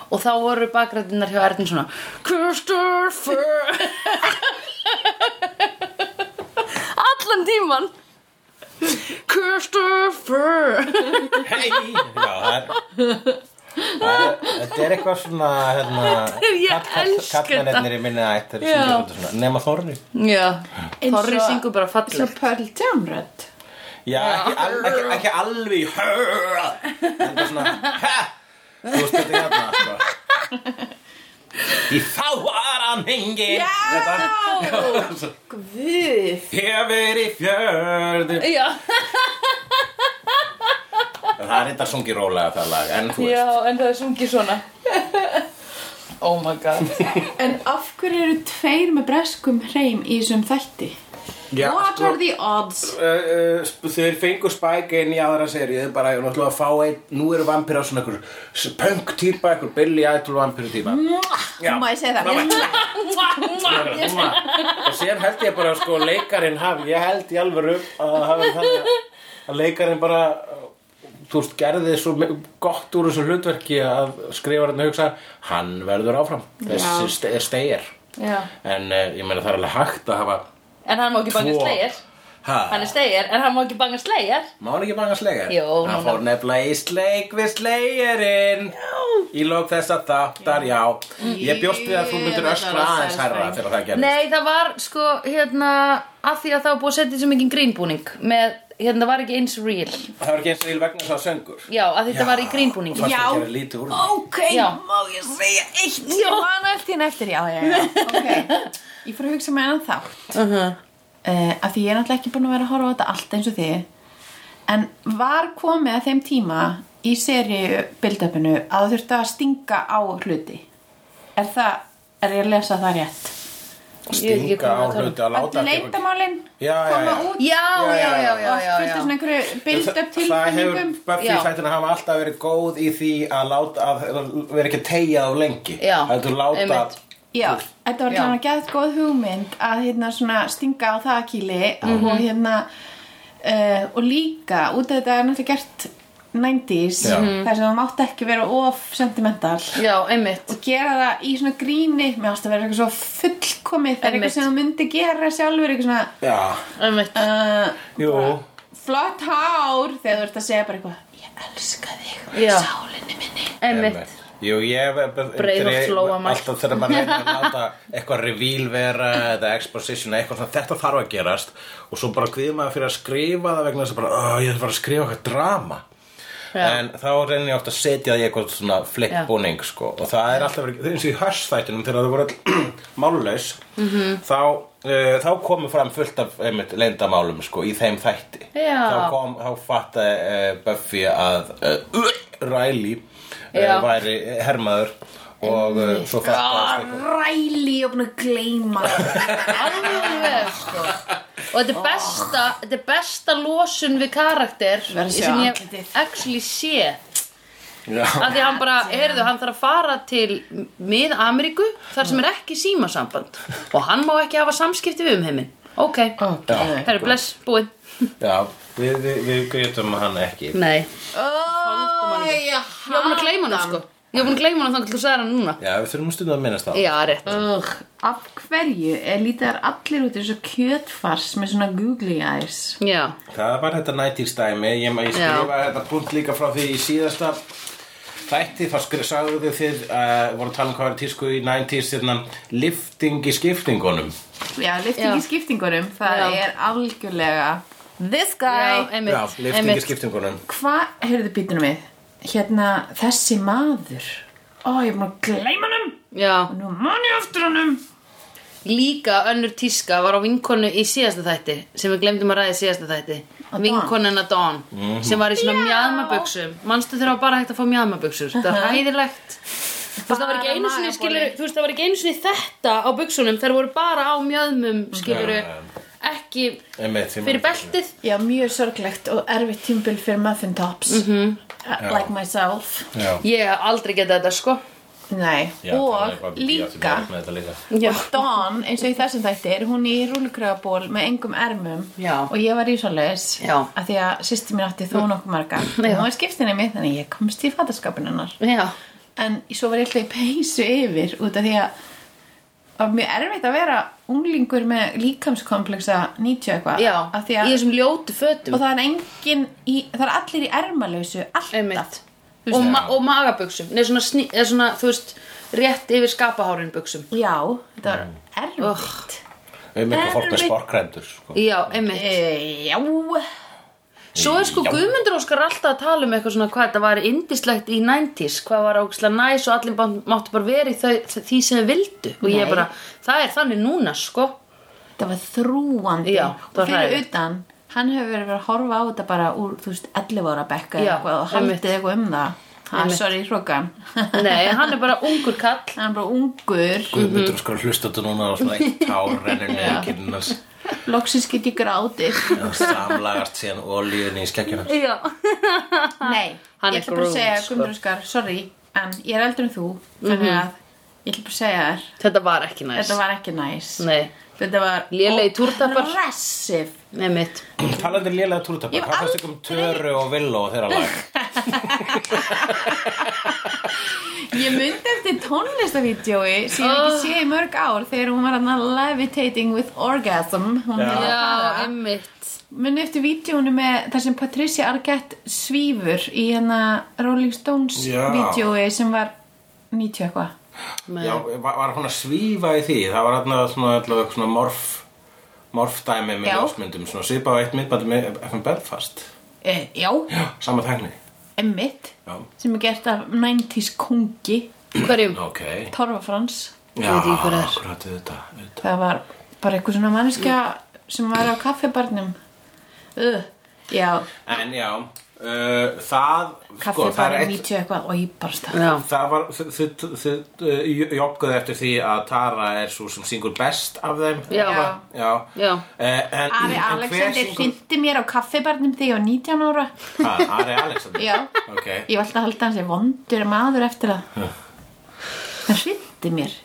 og þá voru bakrættinnar hjá Ernin svona Christopher! Allan tíman Christopher! Hei Já, Það er- Þetta er eitthvað svona hérna, Kallmennirnir í minni ætt þeir Já. syngja svolítið svona, Nema Þorri já, Þorri syngur bara Svo fallegt Pearl Jam rödd. Já, ekki, al, ekki, ekki alveg í hörr En það er svona ha, Þú veist þetta hérna sko. Í þá var hann hengi Já! Guð. Hefur í fjörðu já, Það er þetta sungi rólega það lag En þú já, veist en það er sungið svona oh my god En af hverju eru tveir með breskum hreim í þessum þætti? Já, What sko, are the odds? uh, uh, þeir fengu Spike inn í aðra seríu þeir bara, náttúrulega að fá einn, nú eru vampir á svona einhver punk týpa, einhver Billy Idol vampir týpa Já. Má ég segja það? og síðan held ég bara sko leikarinn hafi, ég held í alvöru að það hafi þannig að leikarinn bara þú veist, gerði svo gott úr þessu hlutverki að skrifa hann hugsa hann verður áfram, þessi er stegir en uh, ég meina það er alveg hægt að hafa en hann má ekki banga Tvo. Hann er slegir, en hann má ekki banga slegir? Má hann ekki banga slegir? Jú, Hann núna. fór nefnilega í sleik við slegirinn. Í lók þess að þáttar, já. Ég bjóst við að þú myndir öskra aðeins herra þegar það gerðist. Nei, það var sko, hérna, að því að það var búið að setja svo mikið grínbúning með, hérna, það var ekki eins real. Það var ekki eins il vegna svo söngur. Já, að þetta var í grínbúningi Já. að Ok, Já. má ég segja eitt? Ég man eftir hérna eftir, já, já, já. Ok, ég fór að hugsa með hann þátt uh -huh. Uh, Af því ég er náttúrulega ekki búin að vera að horfa á þetta allt eins og þið En var komið að þeim tíma í seríu build-upinu að það þurfti að stinga á hluti Er það, er ég að lesa það rétt? Stinga á hluti að láta Að leitamálin Já, já, koma já. út Já, já, já, já, já, og já, fullt af svona einhverju build-up Það hefur Buffy Já. þættina hafa alltaf verið góð í því að láta að vera ekki að tegja á lengi Já, Heldur láta einmitt. Já, þetta var hérna gæðt góð hugmynd að hérna svona stinga á það kýli Mhm. og hérna uh, og líka út af þetta er náttúrulega gert 90s Já. þar sem það mátti ekki vera of sentimental. Já, einmitt. Og gera það í svona gríni mér ást að vera eitthvað svo fullkomið það er eitthvað sem þú myndi gera sjálfur eitthvað svona Já, Einmitt. uh, flott hár þegar þú ert að segja bara eitthvað ég elska þig sálinni minni. Einmitt Jú, ég Breið og þegar- flóamál. Alltaf þegar maður reynir að láta eitthvað reveal vera eða exposition eða eitthvað svona þetta þarf að gerast og svo bara kviður maður fyrir að skrifa það vegna þess að bara, "Ó, ég þarf bara að skrifa eitthvað drama Já. en þá reynir ég ofta að setja það í eitthvað svona flippbúning sko. og það er alltaf verið, eins og í hörsþættinum þegar það voru málulegs Mhm. þá, uh, þá komu fram fullt af einmitt, leyndamálum sko, í þeim þætti Já. þá, kom, þá fattaði uh, Buffy að uh, Riley væri hermaður og uh, svo fattaði ræli og búin að gleyma Alveg sko. Og þetta er besta Þetta er besta losun við karakter sem ég actually sé. Af því hann bara, heyrðu, hann þarf að fara til mið-Ameríku þar sem er ekki símasamband. Og hann má ekki hafa samskipti við um heiminn. Ok, okay. það er bless, búið Já, við, við, við greitum hann ekki. Nei, oh, ég ég var búin að gleyma hann. sko. Ég var búin að gleyma hann þannig til þú sagði hann núna. Já, við þurfum stundum að minnast það já, rétt. Ugh, af hverju er lítar allir út í þessu kjötfars með svona googly eyes? Já, Það er bara þetta 90s dæmi. Ég, ég skrifa þetta punkt líka frá því í síðasta þætti. Þá skri, sagðu þið uh, voru að tala um hvað er tísku í 90s hérna, lifting í skiptingunum. Já, lifting Já. í skiptingunum það Já. er algjörlega this guy. Einmitt, Já, lifting í einmitt. skiptingunum Hvað, heyrðu býtunum við. Hérna, þessi maður. Ó, ég er búin að gleyma hann já, Nú man ég aftur hann líka önnur tíska var á vinkonu í síðasta þætti sem við glemdum að ræða í síðasta þætti. Dawn. vinkonuna Dawn sem var í svona mjadmabuxum manstu þegar var bara hægt að fá mjadmabuxur það var hæðilegt þú veist það var ekki einu sinni Bara skilur þú veist það var ekki einu sinni þetta á buxunum. Þær voru bara á mjöðmum skilur ekki Einmitt, fyrir beltið. Já, mjög sorglegt og erfitt tímbil fyrir muffin tops. -hmm. Like myself. Já, ég hef aldrei getað þetta sko. Nei, Já, og líka já, Dawn, eins og í þessum þætti er hún í rúlukrögaból með engum ermum. Já. og ég var í svoleiðis Já. að því að sýsti mér átti þó nokkuð marga. Og hún var skiptinni mig þannig að ég komst í já, en svo var ég alltaf í peysu yfir út af því að var mjög erfitt að vera unglingur með líkamskompleksa 90 eitthvað já af því í að, þessum ljótu fötum. Og það er engin í, það er allir í ermalausu alltaf. Einmitt. Og, ma og magabuxum. Nei, svona, sný, eða svona, þú veist, rétt yfir skapahárin buxum. Já, þetta var erfitt. Við erum eitthvað fólk með Erfitt. sporkrendur sko. Já, einmitt. E, já Svo er sko. Guðmundur Óskar alltaf að tala um eitthvað svona hvað þetta var indislegt í 90s hvað var ógislega næs og allir máttu bara vera í þau, því sem þau vildu. Og ég bara, það er þannig núna sko. Það var þrúandi Já, og það var fyrir utan hann hefur verið að horfa á þetta bara úr, þú veist, 11 ára bekka eitthvað og haldið eitthvað um það Einmitt. sorry, hrókan. Nei, hann er bara ungur kall. Hann er bara ungur. Guðmundur sko að hlusta þetta núna og svona eitt tár rennur niður kinnars loksins get ég grátið. Samlagast síðan olíunni í skekkjuna Já, nei, Hann ég ætla bara að segja sko. Guðmundur Óskar, sorry en ég er eldur en þú þannig að ég ætla bara segja þér þetta var ekki næs þetta var ekki næs Nei, þetta var Lélegi túrtapar. aggressive nei mitt Talandi lélega túrtapar, Ég hef hvað fannst ykkur um Töru og Villó og þeirra lag? Ég myndi eftir tónlistavídeói sem ég hef ekki sé í mörg ár þegar hún var hann levitating with orgasm hún Já. hefði Já, það. einmitt Muni eftir vídjónu með þar sem Patricia Arquette svífur í hérna Rolling Stones Já. vídjói sem var 90 eitthvað Já, var, var hún að svífa í því? Það var hérna svona, allavega svona morf morfdæmi með ljósmyndum svona svipa á eitt myndbandi með FM Belfast. E, Já, Já, sama tækni. Emmitt sem er gert af 90s kongi Hverjum? ok. Torfa Frans. Já, veit ekki hver það akkurat þetta, þetta. það var bara eitthvað svona manneskja sem var á kaffibarnum. Uh, Já, En já, uh, það sko, það er eitt 90 eitthvað og ég bara stað. Já, Það var, þið, uh, jogguðu eftir því að Tara er svo sem syngur best af þeim. Já. Já, Já. Eh, en, Ari Alexander hrindi mér á kaffibarnum þegar ég var 19 ára. Ha, Ari Alexander? Já. Ok, Ég var alltaf að halda hans er vondur maður eftir það. Hann hrindi mér.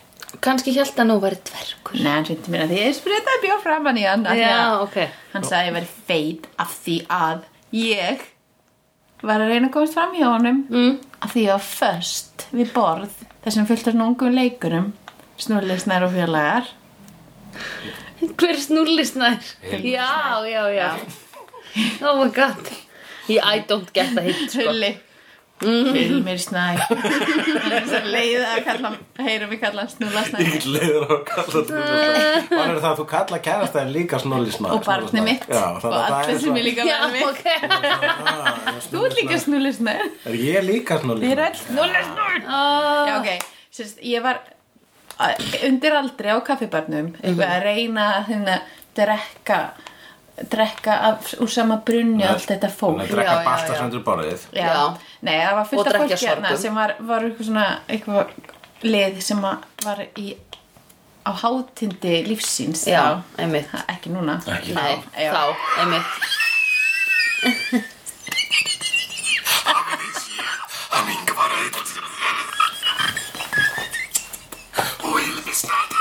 Kannski held að nú væri dvergur. Nei, hann reyndi mér að því ég spritaði bjór framan í hann af því Já, ok. Hann sagði að ég væri feit af því að ég var að reyna að komast fram hjá honum. Mm. af því var föst við borð þessum fullt af ungum leikurum snurlisnar og félagar. Hver snúrlisnær? Já, já, já. Oh my god. I don't get that hit sko. Hilmir snæ leiða að kalla heyrum við kalla snúla snæ Ég leiður að kalla þetta Var er það að þú kalla kærastæðin líka snollisnar og barnið mitt. Já, og allir er sem ég líka mig ok. Þú ert líka snúlisnar Er ég líka er Ah, Já, ok, Sérst, ég var uh, undir aldri á kaffibarnum eitthvað að reyna að hérna, drekka drekka af, úr sama brunni allt þetta fólk. Að drekka basta sem undir borðið. Nei, það var Og fullt af fólki hérna sorgum. sem var, var eitthvað svona eitthvað lið sem að var í á hátindi lífsíns Já, einmitt. Ha, ekki núna. Ekki Nei, Já. þá, einmitt. Ok, má ég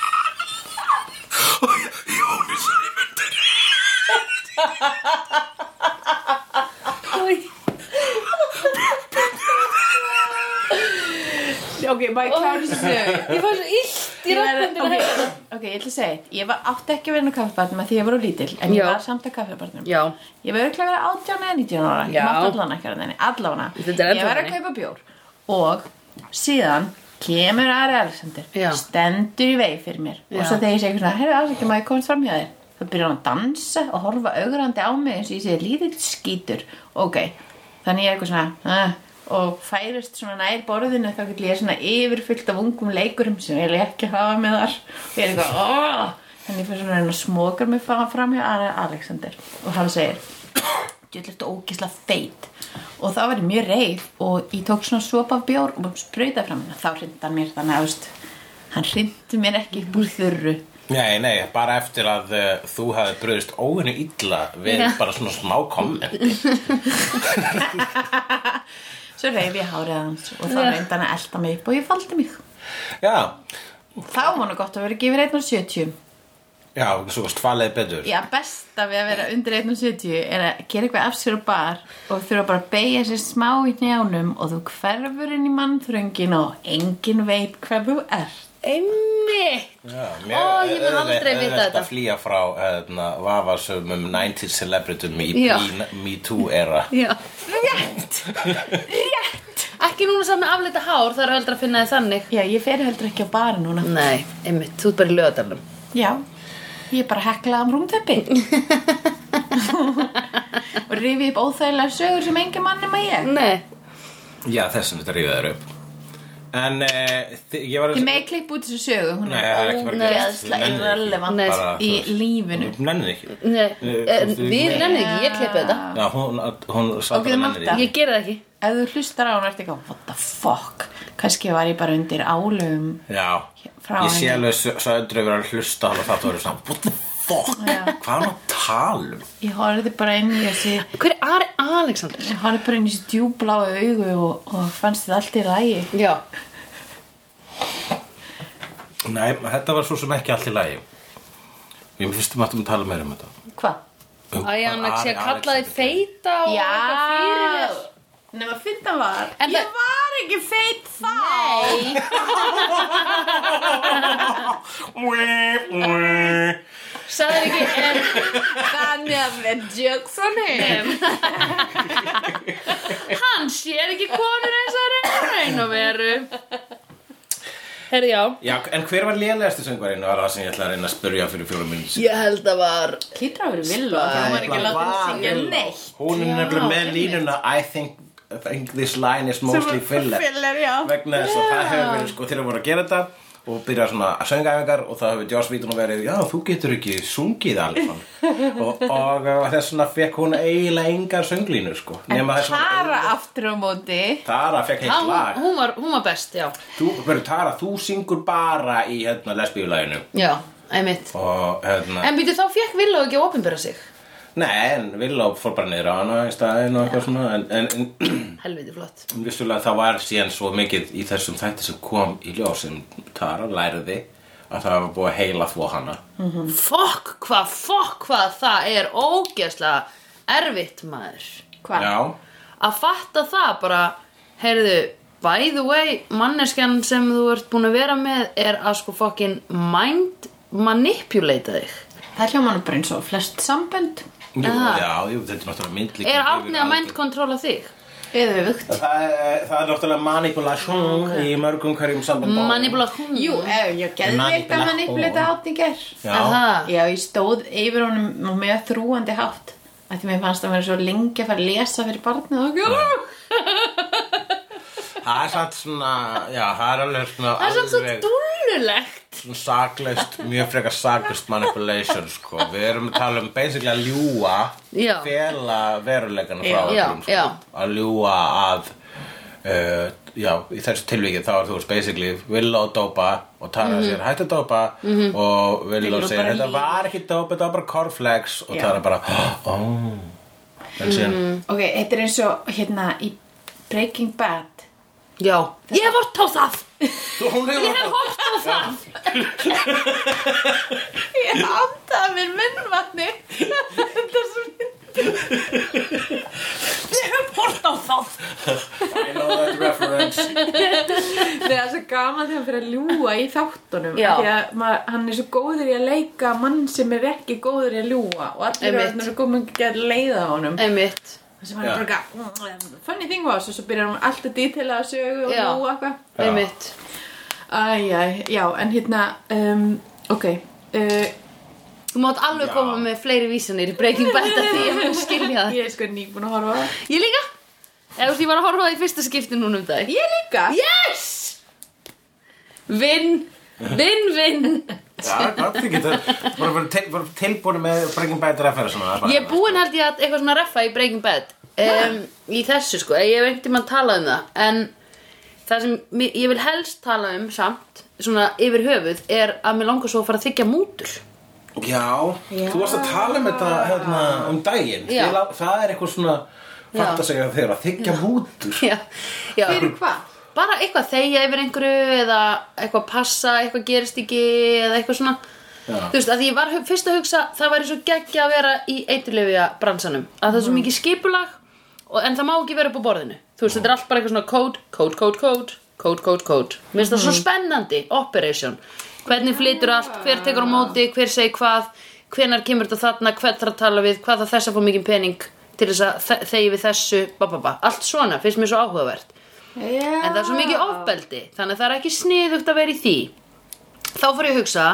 klára þessu sögu? Ég var svo illt í var- röddundinu ok, okay. ok, ég ætla að segja eitt. Ég var átti ekki að vera á kaffibarnum að því ég var á lítil en ég Já. var samt að kaffibarnum Já, Ég var örugglega að vera 18 eða 19 ára Já. Ég mátti allan ekki að þenni, allavega Þetta er Ég var að ennþá kaupa bjór Og síðan kemur Ari Alexander Já. Stendur í vegi fyrir mér Já. Og svo þegar ég segi svona, herru Alexander, má ég komast fram hjá þér Það byrjar hann að dansa og horfa augrandi á mig eins og ég segi lítill skítur. Ok, þannig ég er eitthvað svona uh, Og færist svona nær borðinu Þá getur ég svona yfirfyllt af ungum leikurum Sem ég vil ekki hafa með þar. Og ég er eitthvað, oh! Þannig fyrir svona að að smokar mig fram hjá Alexander Og hann segir ætla þetta ógislega feit. Og þá var mjög reið og ég tók svona sopa af bjór og sprauta fram hennar þá hrindi hann mér þannig að hann hrindi mér ekki upp úr þurru Nei, nei, bara eftir að uh, þú hafði bröðist óvinni illa við Já. bara svona smá kommenti. Svo reif ég hárið hans og þá reyndi hann að elda mig upp og ég faldi mig. Já, þá var nú gott að vera ekki yfir 1.70 já, svo varst falið betur. Já, besta við að vera undir 1.70 er að gera eitthvað af sér og bar og þurfa bara að beigja sér smá í njánum og þú hverfur inn í mannþröngin og engin veit hvað þú ert einmitt. Já, Ó, ég mun aldrei vita þetta. að flýja frá hérna, vafasömmum 90s celebritum í Já. Me Too era. Já. Rétt, rétt. Ekki núna samt með afleita hár, það er heldur að finna þið þannig. Já, ég fer heldur ekki á bara núna. Nei, einmitt, þú ert bara í lögadalum Já, ég er bara heklað um rúmteppi. Og rifi upp óþægilega sögur sem engin mann nema ég. Nei, Já, þessum þetta þér upp En uh, ég var Þið með klipp út þessu sögu hún Nei, það er ekki bara gert. ógeðslega Þú nennir ekki. irrelevant Nei. Bara, í þú veist. lífinu Nennir ekki nei Eh, þú- Við nennið ekki, ég klippi þetta Já, hún, hún sá Ok, Marta. nennir ekki Ég geri það ekki Ef þú hlustar á hún ertu eitthvað What the fuck Kannski var ég bara undir álum Já, Frá ég sé henni. alveg söndru yfir að hlusta hann og það verður svona What the Já. hvað er hann að tala um? Ég horfði bara inn í þessi Hver er Ari Alexander? Ég horfði bara inn í þessi djúbláu augu og, og fannst þetta allt í rægi Já. Nei, þetta var svo sem ekki allt í lagi. Ég finnst um að þú tala meira um þetta. Hvað? um Æ, hann hvað ekki að kalla Alexander. feita og eitthvað fyrir Já þér. Nefn að finna var. En Ég það- var ekki feit þá. Gerði. Sagði ekki, en Þannig að við Jackson heim hann sér ekki konur eins og raun og veru. Herri, já. Já, en hver var lélegasti söngvarinn? Var það sem ég ætla að reyna að spyrja fyrir fjórum minn Ég held að var Hlýtur að vera vilja Hún var ekki látið að syngja neitt. Hún er nefnilega með línuna I think, I think this line is mostly filler. vegna þess að það hefur verið sko þegar við vorum að gera þetta og byrja svona að söngaæfingar og það hefur Joss Víton verið, já þú getur ekki sungið alveg og, og þess vegna fekk hún eiginlega engar sönglínur sko þess Tara aftur á móti. Tara fekk heilt lag. hún, var, hún var best, já. Þú, verður Tara, þú syngur bara í hérna lesbíulæginu Já, einmitt. Og hérna, En býtu þá fekk Villó ekki að opinbera sig nei en Villó fór bara niður á hana í staðinn og eitthvað svona en, en, en Helviti flott. Vissulega það var síðan svo mikið í þessum þætti sem kom í ljós sem Tara læriði að það var búið að heila þvó hana. Fokk hvað, fokk hvað það er ógeðslega erfitt maður. Hvað? Já, Að fatta það bara, heyrðu, by the way, manneskjan sem þú ert búin að vera með er að sko fokkin mind manipulata þig. Það hljóma nú bara eins og flest sambönd jú, já, jú, þetta er náttúrulega mynd líka Er Árni að mind controla þig? Eða öfugt? Það er, það er náttúrulega manipulation í mörgum hverjum sambandum Manipulation? Jú, ef ég gerði veikt að manipulita átningar Já, Aha. Já, ég stóð yfir honum og með þrúandi hátt. Að því mér fannst að vera svo lengi að fara að lesa fyrir barnið og það er samt svona, já, það er alveg svona Það er samt svo alveg dúllulegt svona saklaust, mjög frekar saklaust manipulation, sko. Við erum að tala um basically að ljúa, Já. fela verulegan frá Já, öllum, sko. já. Að ljúa að, uh, já, í þessu tilvikið þá er þú veist basically Villa og Dópa og Tara Mhm. sér hættu Dópa og Villa Villó segir bara þetta líf. var ekki Dópa, þetta var bara cornflakes og Já. Tara bara, ó, en síðan, Mhm. Ok, þetta er eins og hérna í Breaking Bad Já, ég vort á það Þú, hún hefur Ég hef hort á það. Ég andaði mér munnvatni. Þetta er svo Ég hef hort á það. I know that reference. Það er svo gaman þegar hann fyrir að ljúga í þáttunum að hann er svo góður í að leika mann sem er ekki góður í að ljúga Og allir svona svo ekki að leiða honum. Einmitt sem hann er bara eitthvað "Mm, Funny thing was Og svo byrjar hann alltaf dítila að sögu og ljúga eitthvað. Einmitt. Æjæ, já, en hérna um, Ok uh, Þú mátt alveg Já. koma með fleiri vísanir Breaking Bad af því mun skilja það. Ég er sko nýbúin að horfa það. Ég líka. Ég var að horfa á það í fyrsta skipti núna um dag Ég líka? Yes! Vinn Vinn, vinn Já, gott, þið getur bara verið til, bara tilbúin með Breaking Bad er bara- Ég er búin held ég að eitthvað svona reffa í Breaking Bad um, Í þessu sko. Ég hef einhvern tímann talað um það En það sem ég vil helst tala um samt Svona yfir höfuð Er að mér langar svo að fara að þykja mútur. Já, þú varst að tala um þetta hérna, um daginn. Já. Það er eitthvað svona fatta sig að þeir að þykja mútur. Já, já. Fyrir hvað? Bara eitthvað þegja yfir einhverju eða eitthvað passa, eitthvað gerist ekki eða eitthvað svona. Já. þú veist, að ég var fyrst að hugsa það væri svo geggja að vera í eiturlefja bransanum að það er svo mikið skipulag og, en það má ekki vera upp á borðinu. Þú veist, þetta er allt bara eitthvað svona code, code, code, code code, code, code. Mér finnst það svo spennandi, operation. Hvernig flytur allt, hver tekur á móti hver segir hvað, hvenar kemur þetta þarna hvern þarf að tala við, hvað það þess að fá mikið pening til þess að þe- þegi við þessu ba, ba, ba. allt svona, finnst mér svo áhugavert. En það er svo mikið ofbeldi þannig að það er ekki sniðugt að vera í því þá fór ég að hugsa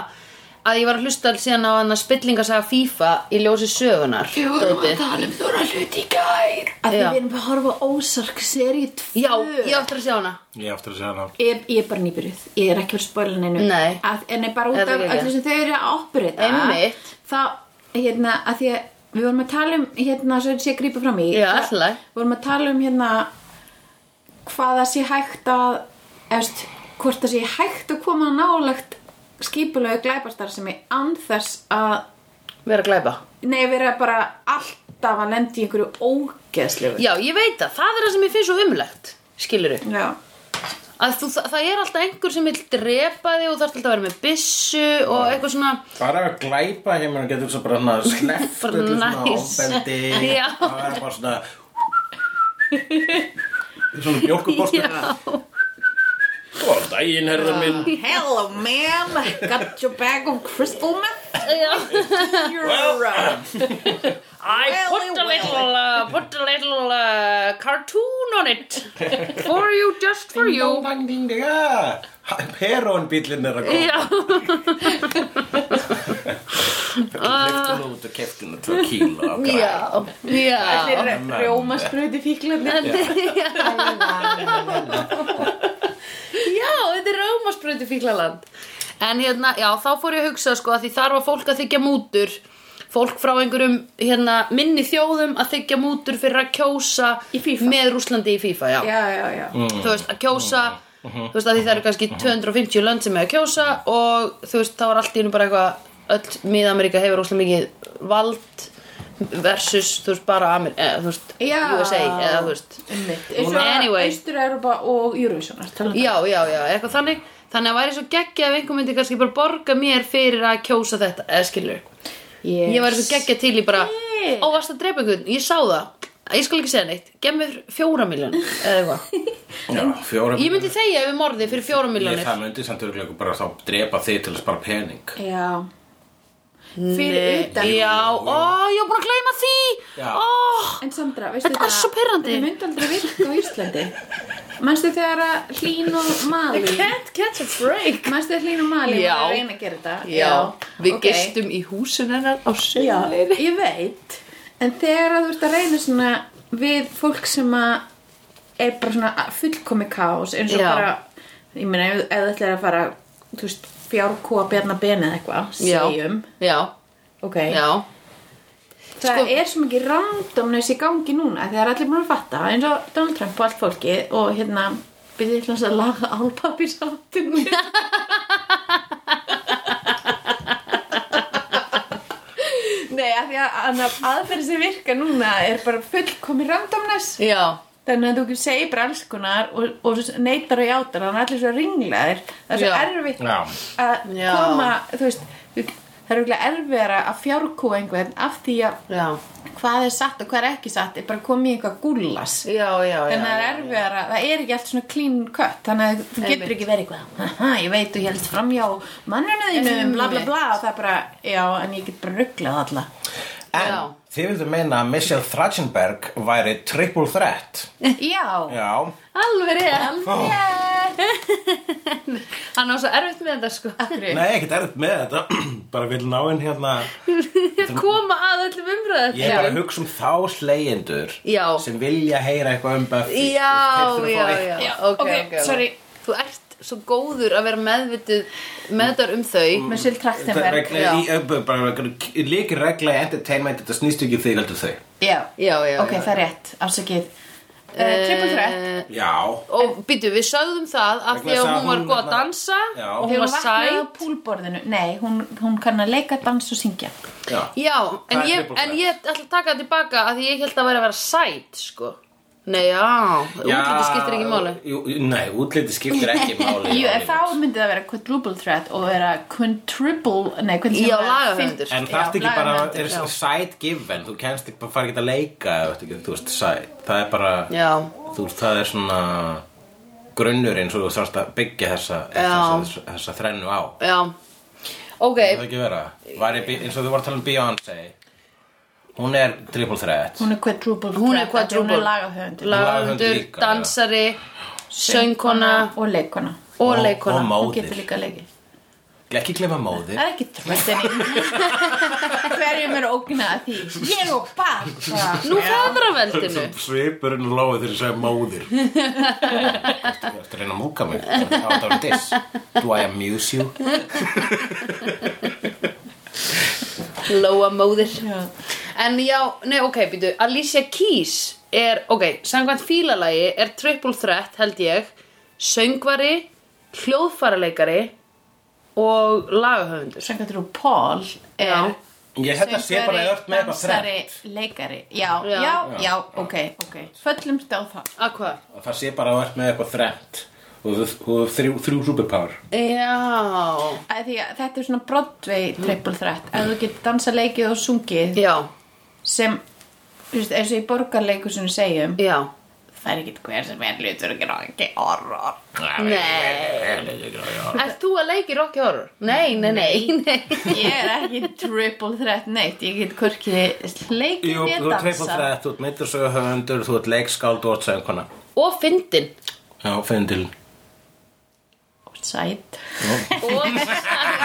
að ég var að hlusta síðan á hann að spillingasaga FIFA í ljósi sögunar Við vorum að tala um þóra hluti í gær Að því Já. við erum að horfa á Ósark seríu 2 já, ég áttur að sjá hana Ég aftur að segja hana Ég, ég er bara nýbyrjuð, ég er ekki að spoila neinu Nei. að, En ég bara út Þetta af er ekki. öllu sem þau eru að operita Einmitt. Þá, hérna, að því að við vorum að tala um, hérna, svo sé að grípa fram í Já, allt í lagi. Við vorum að tala um, hérna, hvað það sé hægt að, efst, hvort það sé hægt að koma nálagt skipulegu glæpastar sem er anþess að, vera að glæpa nei, vera bara alltaf að lendi í einhverju ógeðslegu já, ég veit það, það er það sem ég finnst svo umlegt skilur Já. að þú, það, það er alltaf einhver sem vil drepa þig og þarf alltaf að vera með byssu og eitthvað svona Bara að glæpa heimur og getur svo bara svona sleft svona nice. ofbeldi Já. Það er bara svona Svona bjókubóstur Góðan daginn, herra minn Hello ma'am, got your bag of crystal meth? Já. You're Well, right. I put a little, uh, put a little uh, cartoon on it for you, just for you. Já, Herónbílinn er að Já, koma Lyftum út og það 2 kíló af græn. já, Allir já. eru rjómaspröyti fíklarnir. Já, þetta er rámaspröyti fíklaland. En hérna, já, þá fór ég að hugsa sko að því þar var fólk að þykja mútur fólk frá einhverjum hérna, minni þjóðum að þykja mútur fyrir að kjósa Í FIFA. með Rúslandi í FIFA, já. Já, já, já. þú veist, að kjósa þú veist, að því það eru kannski 250 lönd sem er að kjósa og þú veist, þá var allt í hennu bara eitthvað öll miðameríka hefur óslega mikið vald versus, þú veist, bara Amer, eða, þú veist, Já. USA eða, þú veist Einmitt. Eins og Anyway. Austur-Europa og Eurovision um Já, já, já, eitthvað þannig Þannig að væri svo geggja ef einhver myndi kannski bara borga mér fyrir að kjósa þetta, eða skilur? Yes. Ég væri svo geggja til í bara Shit. Ó, varst að drepa einhvern, ég sá það Ég skal ekki segja neitt, gef mér fjóra miljón eða eitthvað. Ég myndi þegja yfir morði fyrir fjóra Ég miljónir það myndi samt örgulega bara þá drepa þig til að spara pening. Já. Fyrir utan. Já, ó, ég var búin að gleyma því. Ó, En Sandra, veistu Þetta er svo pirrandi. Þetta myndi aldrei virka á Íslandi. Manstu þegar að Hlín og Mali can't catch a break. Manstu þegar Hlín og Mali Já. var að reyna að gera þetta? Já, við ok. gistum í húsun hennar á Já, sögulegri ég veit En þegar að þú ert að reyna svona við fólk sem að er bara svona fullkomi kaos eins og Já. bara ég meina ef þú ætlar að fara þú veist, fjárkúa bjarna beni eða eitthvað segjum, Já, ok. Já, það Sko- er svo mikið randomness í gangi núna þegar allir búin að fatta eins og Donald Trump og allt fólki og hérna byrðið til hans að laga álpapirsáttin Nei, af því að að aðferði sem virka núna er bara fullkomi randomness. Já. Þannig að þú segir bara alls konar og, og neytar og játar þannig að allir svo ringlaðir. Það er svo erfitt Já. að koma þú veist, það er auðvitað erfiðara að fjárkúa einhvern af því að Já, hvað er satt og hvað er ekki satt. Er bara komið í eitthvað gúllas já, já, já þannig að það er erfiðara, það er ekki allt svona clean cut. Þannig að þú getur Einmitt. ekki verið eitthvað "Haha, ég veit þú helst framjá manninu þínum, bla bla bla. Og það er bara, já, en ég get bara rugglað alla. En Já. þið vildu meina að Michelle Trachtenberg væri triple threat. Já, Já. Alveg alveg Hann á svo erfitt með þetta sko. Nei, ekkert erfitt með þetta. Bara vil ná inn hérna. Koma að öllum umræðu Ég er bara að hugsa um þá slegjendur sem vilja heyra eitthvað um Buffy. Já, já, já, ok, ok, ok, ok. sorry. Þú ert svo góður að vera meðvitið meðvitað um þau. Með Já. er bara líkir regla í entertainment þetta snýst ekki um þig heldur þau. Já, Já, já, ok, já. það er rétt, afsakið triple threat. Eh, Já. Og býtu, við sögðum það af því Vegna að þess að hún var hún góð að hérna- dansa. Já. og hún var hún vaknaði á sæt. púlborðinu. Nei, hún, hún kann að leika, dans og syngja. Já. Já, en Það er ég, triple en threat. ég ætla að taka það tilbaka að því ég held að vera að vera sæt, sko Nei, já, útliti skiptir ekki máli jú, Nei, útliti skiptir ekki máli Jú, en þá myndi það vera quadruple threat og vera quintuple Nei, hvernig sem Já, það er? lagahöfundur. En það er ekki bara, er já. side given, þú kennst ekki bara fara ekki að leika, ef þú veist, þú veist, side, það er bara, Já, þú veist, það er svona grunnurinn svo þú þarfst að byggja þessa, þessa, þessa, þrennu á. já Ok, Það ekki vera, var ég, eins og þú var að tala um Beyoncé, hún er triple threat, Hún er quadruple threat hún er quadruple. Hún er lagahöfundur Lagahöfundur líka, dansari, söngkona. Og leikona og Og- leikona og Hún getur líka leikið. Ekki glemma móðir. Það er ekki tröttinni Hverjum er ógnað að því? Ég og barn. Nú feðraveldinu Svipurinn lóið þegar ég segi móðir. Þú ert að reyna að múka mig? Það var diss. Do I amuse you? Lóa móðir. Já. En já, nei ok, býtu Alicia Keys er, ok, samkvæmt fílalagi er triple threat held ég söngvari, hljóðfaraleikari og lagahöfundur. Sannkvæmt Rú Paul er Já. Ég held að sé bara öll með eitthvað dansari, þrennt. leikari. Já, Já. já, já, ok, ok. Föllumst á það. Að hvað? Og það sé bara öll með eitthvað þrennt. Og þú þrjú, þrjú superpower. Já. Æ, því að þetta er svona Broadway triple threat. Ef þú getur dansa leikið og sungið Já, sem þú veist, eins og í borgarleikusinu segjum já. það er ekki hver sem er hlutur og ekki horror. Nei. Ert þú að leiki Rocky Horror? Nei, nei, nei, nei. ég er ekki triple threat neitt. Ég get hvorki leikið Jú, mér þú ert triple dansa threat, þú ert myndursögu höfundur Þú ert leikskáld og ert söngkona Og fyndin Já, finn til sæt Og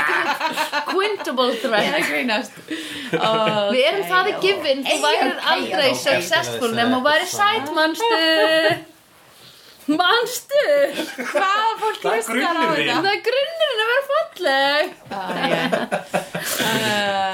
Quintable er threat Við erum það að gifin Þú værir aldrei successful Nefn að væri sæt, manstu? Manstu? Hvað fólk Það er hlustar á þetta? Það er grunnurinn að vera falleg. Ah, já.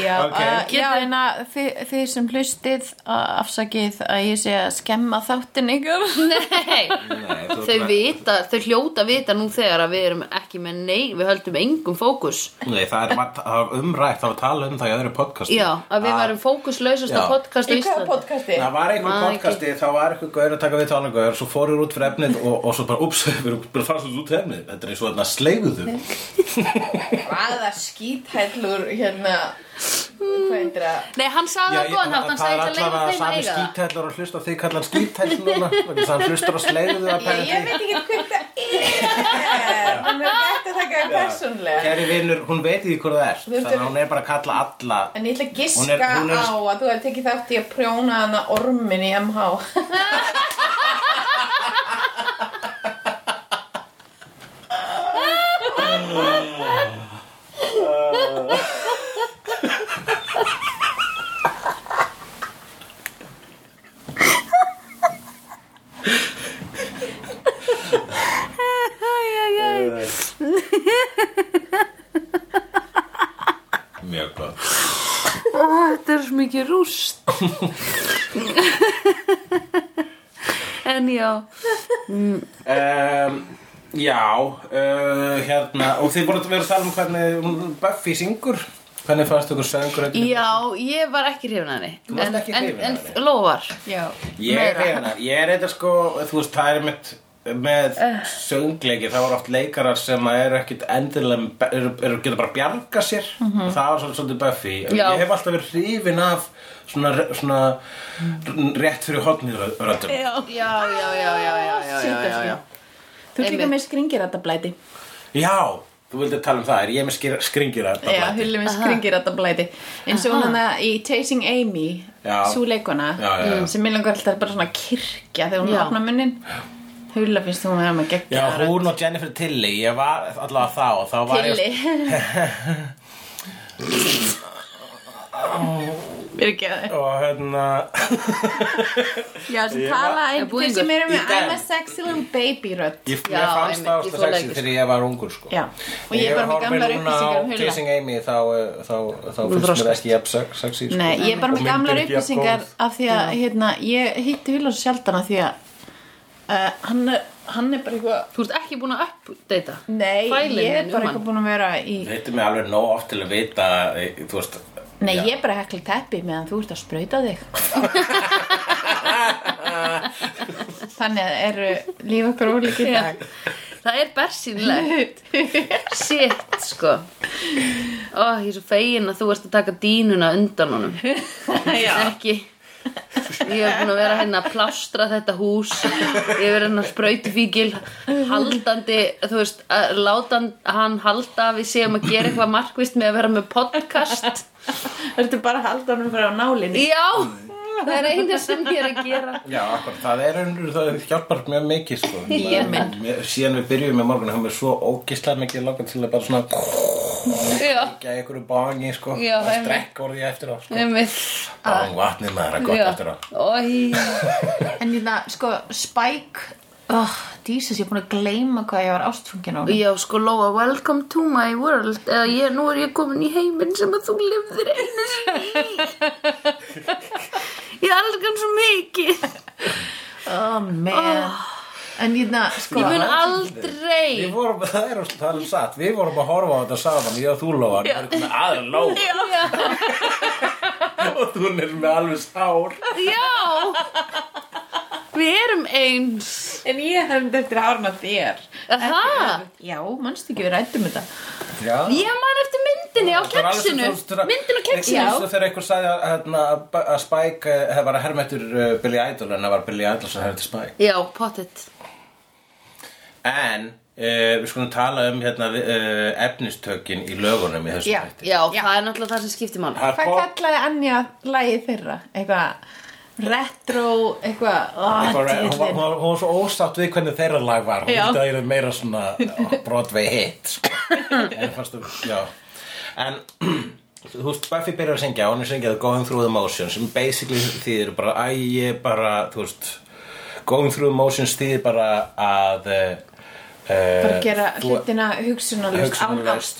Já, Ok. uh, Já, en að þið, þið sem hlustið uh, afsakið að ég sé að skemma þáttin ykkur. Nei, Nei, þau vita, þau hljóta vita nú þegar að við erum ekki með nei, við höldum engum fókus. Nei, það er var- það var umrætt, það var að tala um það í öðru podcasti. Já, að við værum fókuslausasta podcast á Í Íslandi. podcasti? Það var einhver podcasti, þá var einhver gaur að taka við tala gaur svo fórir út fyrir efnið og, og svo bara, ups, við erum bara fannst út fyrir efnið. Þetta er eins og þarna slegðu Hvaða skíthællur hérna Hvað heitir það? Nei, hann sagði það góðan hátt, hann það sagði er að leiða allavega þeim að sami eiga það. skítællur að hlusta og þið kallar hann skítæll núna þess að hann hlustar á slegðu að Ég, ég veit ekki hvað það er. Hann er gætt að taka það persónlega Kæri vinur, hún veit ekki hvað það er Þannig að hún er bara að kalla alla. En ég ætla að giska er- er- á að þú hefði tekið þátt í að prjóna hana ormin í MH Mjög gott Ó, Þetta er svo mikið rúst. En já. Um, Já, uh, hérna Og þið voru að vera að tala um hvernig hún- Buffy syngur. Hvernig fannst ykkur söngur Já, ég var ekki hrifin að henni. Þú varst En, en, en Já. Ég er reyna, ég er eitthvað sko Þú veist, það er mitt með eh. söngleiki þá er oft leikarar sem eru ekkit endilega eru, eru geta bara bjarga sér. Mm -hmm. og það er svolítið Buffy. Já. ég hef alltaf verið hrifin af svona, svona mm. rétt fyrir hodniröndum já. Já já, já, já, já Þú er líka með skringirættablæti Já, þú vildi tala um það. Er ég með skringirættablæti Já, hullu með skringirættablæti eins og hún að í Chasing Amy svo leikona sem mér langar alltaf bara svona kirkja þegar hún hafna munnin Já Hulla finnst hún vera með Já, geggja hún og Jennifer Tilly, ég var allavega þá og þá var Tilly ég Við ekki að og hérna Já, sem Ég tala var- ein, búningur. þeir sem eru Í með den. I'm a sexy little baby rödd ég, Já, ég fannst einmitt, það ég ást fór sexy leikur. þegar ég var ungur sko Já, og ég er bara með gamlar upplýsingar um ég horfi núna á Hulla Kissing Amy þá, eh, þá, þá Þú finnst mér þroskast. ekki jafn sex- sexy sko. Nei, ég er bara Og með myndin gamlar ekki jafn upplýsingar góð. af því að hérna, ég hitti Hulla svo sjaldan af því að uh, hann, hann er bara eitthvað Þú ert ekki búin að uppdata Nei, Fælinn ég er þinn bara um eitthvað búin að vera í Þetta er mig alveg nóg oft til að vita eh, Þú veist Nei, já. ég er bara að hekla teppi meðan þú ert að sprauta þig. Þannig að eru líf okkur ólík í dag. Það er bersýnlegt Shit, sko. Ó, ég er svo fegin að þú ert að taka dínuna undan honum. Ekki Ég hef búin að vera hérna að plástra þetta hús Ég hef verið hérna sprautufíkil Haldandi, þú veist að Láta hann- hann halda að við séum að gera eitthvað markvist með að vera með podcast. Ertu bara að halda honum fyrir á nálinni? Já, það er eina sem ég er að gera. Já, akkur, það er einhver, það hjálpar mjög mikið sko. Síðan við byrjum með morgun hann er svo ógislega mikið langar til að bara svona Já, gæja ykkur bangi sko, Já, að strekka orðið eftir á sko. einmitt. Bang vatnið maður að gott Já, eftir á. En hérna, sko, Spike oh, Jesus, ég er búin að gleyma hvað ég var ástfungin á. Já, sko, Lóa, welcome to my world. Eða ég, nú er ég komin í heiminn sem að þú lifðir einu. Ég elskar hann svo mikið. Oh man. En hérna, sko Ég mun Við aldrei. Vorum, það er það er satt, við vorum að horfa á þetta saman, ég og þú Lóan, við erum með aðra Lóa. Og þú er með alveg sár. Já Við erum eins En ég hefði eftir að hárna þér Það? Já, mannstu ekki við rættum þetta Já. Ég man eftir myndinni á keksinu Myndin á keksinu Eins og þegar einhver sagði að, hérna, að Spike eh, hefði herma eftir uh, Billy Idol en það var Billy Idol sem herma eftir Spike Já, pottet En uh, við skulum tala um hérna, uh, efnistökin í lögunum í þessu Já. hætti Já, Já. það er náttúrulega það sem skiptir Það Hvað kallaði Anja lagið þeirra? Eitthvað retro, eitthvað Eitthvað- hún, var, var, var svo ósátt við hvernig þeirra lag var hún vildi að er meira svona Broadway hit sko. en, fannst, já. en þú veist Buffy byrjar að syngja hún er syngjað Going Through the Motions sem basically þýðir bara æ, ég bara, þú veist Going Through the Motions þýðir bara að uh, bara gera hlutina hugsunarlust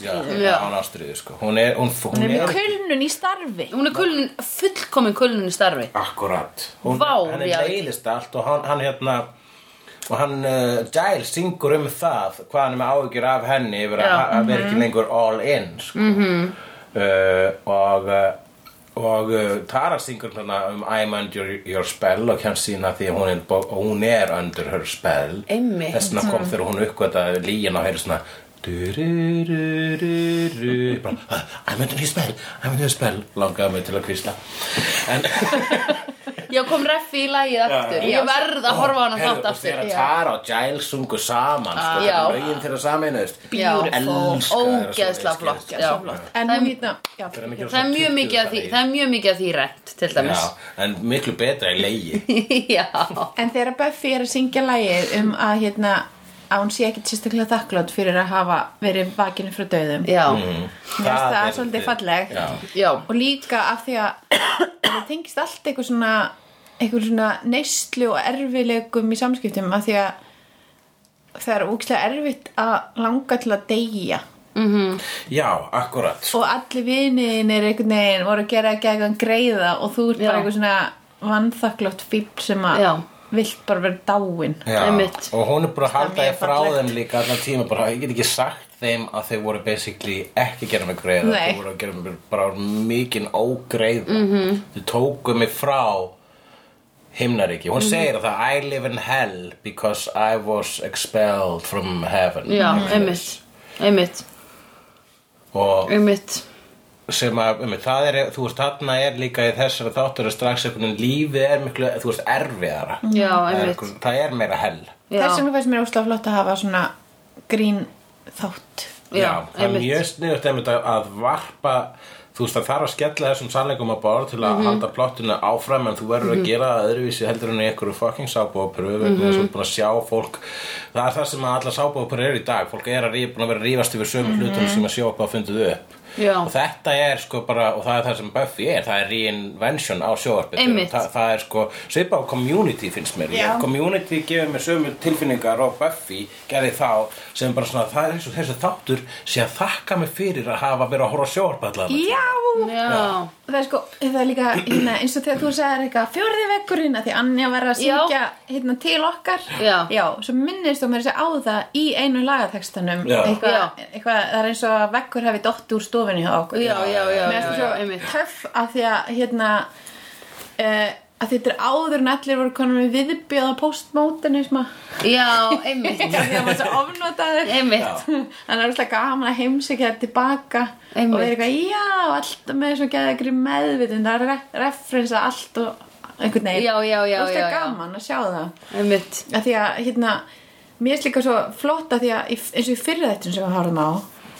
án ástriðu sko. hún er, hún, hún, hún er með er kulnun í starfi. Hún er kulnun, fullkomin kulnun í starfi. Akkurat. Hún, Vá, hann er leiðist allt og hann, hann hérna og hann, uh, Giles syngur um það hvað hann er með áhyggjur af henni yfir að, vera ekki lengur all in sko. -hmm. uh, og uh, og uh, Tara syngur hérna um I'm under your spell og kemst sína því að hún er, hún er under her spell. Þess vegna kom þegar hún uppgötaði líin og heyrði svona bara, I'm under his spell, I'm under his spell langaði mig til að kvísla en Já, kom reffi í lagið aftur. já. Ég verð að horfa á hana þátt og aftur þegar Tara og Giles sungu saman sko, Já. þegar lögin þeirra saminuðust Beautiful. Svoleiðis flott Það er- Það er mjög 20 mikið af því Það er mjög mikið af því rent til dæmis. Já, en miklu betra í leigi Já, En þegar Buffy er að syngja lagið um að hérna að hún sé ekkit sérstaklega þakklátt fyrir að hafa verið vakinu frá döðum já, Mm. Það svolítið falleg. Já, já. Og líka af því að það tengist allt eitthvað svona eitthvað svona neyslu og erfileikum í samskiptum af því að það er úkslega erfitt að langa til að deyja já akkurat og allir viniðin er einhvern veginn voru að gera ekki eitthvað greiða og þú ert Já. bara eitthvað svona vannþakklátt fíl sem að Já. vilt bara vera dáin og hún er bara að halda þér frá fallegt. þeim líka allan tíma bara, ég get ekki sagt þeim að þeir voru basically ekki að gera mig greið þeir voru að gera mig bara mikinn ógreið mm Mhm. -hmm. þeir tóku mig frá himnaríki, Mhm. hún segir það I live in hell because I was expelled from heaven. Já, einmitt. Einmitt, og einmitt. sem að, um, það er, þú veist, þarna er líka í þessari þáttur að strax einhvern veginn lífið er miklu, þú veist, erfiðara. Já, það er, einmitt. það er meira hell. Já. þess vegna fannst mér óslega flott að hafa svona grín þátt. Já, það er einmitt. mjög sniðut einmitt að varpa þú veist það þarf að skella þessum sannleikum að borð til að Mhm. halda plottinu áfram en þú verður að gera það öðruvísi heldur en í einhverju fucking að sjá fólk. Það er það sem að alla sábóperu eru í dag. Fólk er að búin að vera rífast yfir sömu hlutum sem að sjópa að fundið upp Já. og þetta er sko bara og það er það sem Buffy er, það er reinvention á Einmitt. það, það er sko svipa á community finnst mér Já. Community gefur mér sömu tilfinningar og Buffy gerði þá sem bara svona það er eins og þessu þáttur sé að þakka mig fyrir að hafa verið að horfa sjóarpallan já, Já, það er sko það er líka hérna, eins og þegar þú sagðir eitthvað fjórði vekkurinn að því Anja var að syngja hérna, til okkar Já. svo minnist þú mér að segja á það í einu lagatextanum Já. eitthvað, eitthvað, það er eins og að vekkur hafi dott úr stofinni hjá okkur. Já, já, já, Mér já, finnst það já, svo einmitt. Töff að því að hérna uh, að þetta er áður en allir voru konum með viðbjöða postmodernisma Já, einmitt. Því að maður svo ofnotaður. Einmitt. Þannig að það er alltaf gaman að heimsækja þetta tilbaka Einmitt. og vera eitthvað, já, alltaf með svo geða ykkur meðvitund, það er re referensa allt og einhvern veginn. Já, já, já, það já, er já. gaman að sjá það. Einmitt. Að því að, hérna, mér er líka svo flott að því að, eins og í fyrir þetta sem við horfum á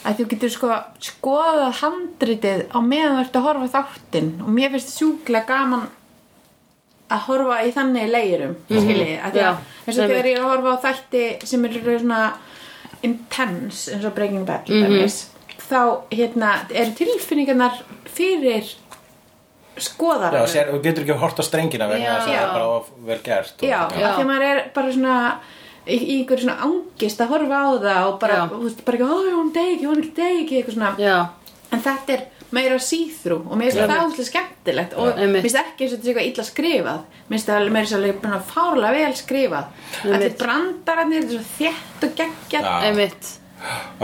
að þú getur sko skoðað handritið á meðan þú ert að horfa þáttinn og mér finnst sjúklega gaman að horfa í þannig leirum mm -hmm. skilji, að því að og þegar ég er að horfa á þætti sem eru svona intense eins og Breaking Bad mm -hmm. þá hérna eru tilfinningarnar fyrir skoðar þú getur ekki hort á strengina vegna þess að það er bara of vel gert og, Já, Já. af því að maður er bara svona í, í ykkur svona angist að horfa á það og bara, veist, bara ekki, ó, hún degi, hún ekki degi, eitthvað svona. Já, en þetta er meira síþrú og mér finnst það útlega skemmtilegt og mér finnst ekki eins og þetta sé eitthvað illa skrifað. Mér finnst það meira svolítið fárlega vel skrifað. Þetta brandararnir, þetta er svo þétt og geggjart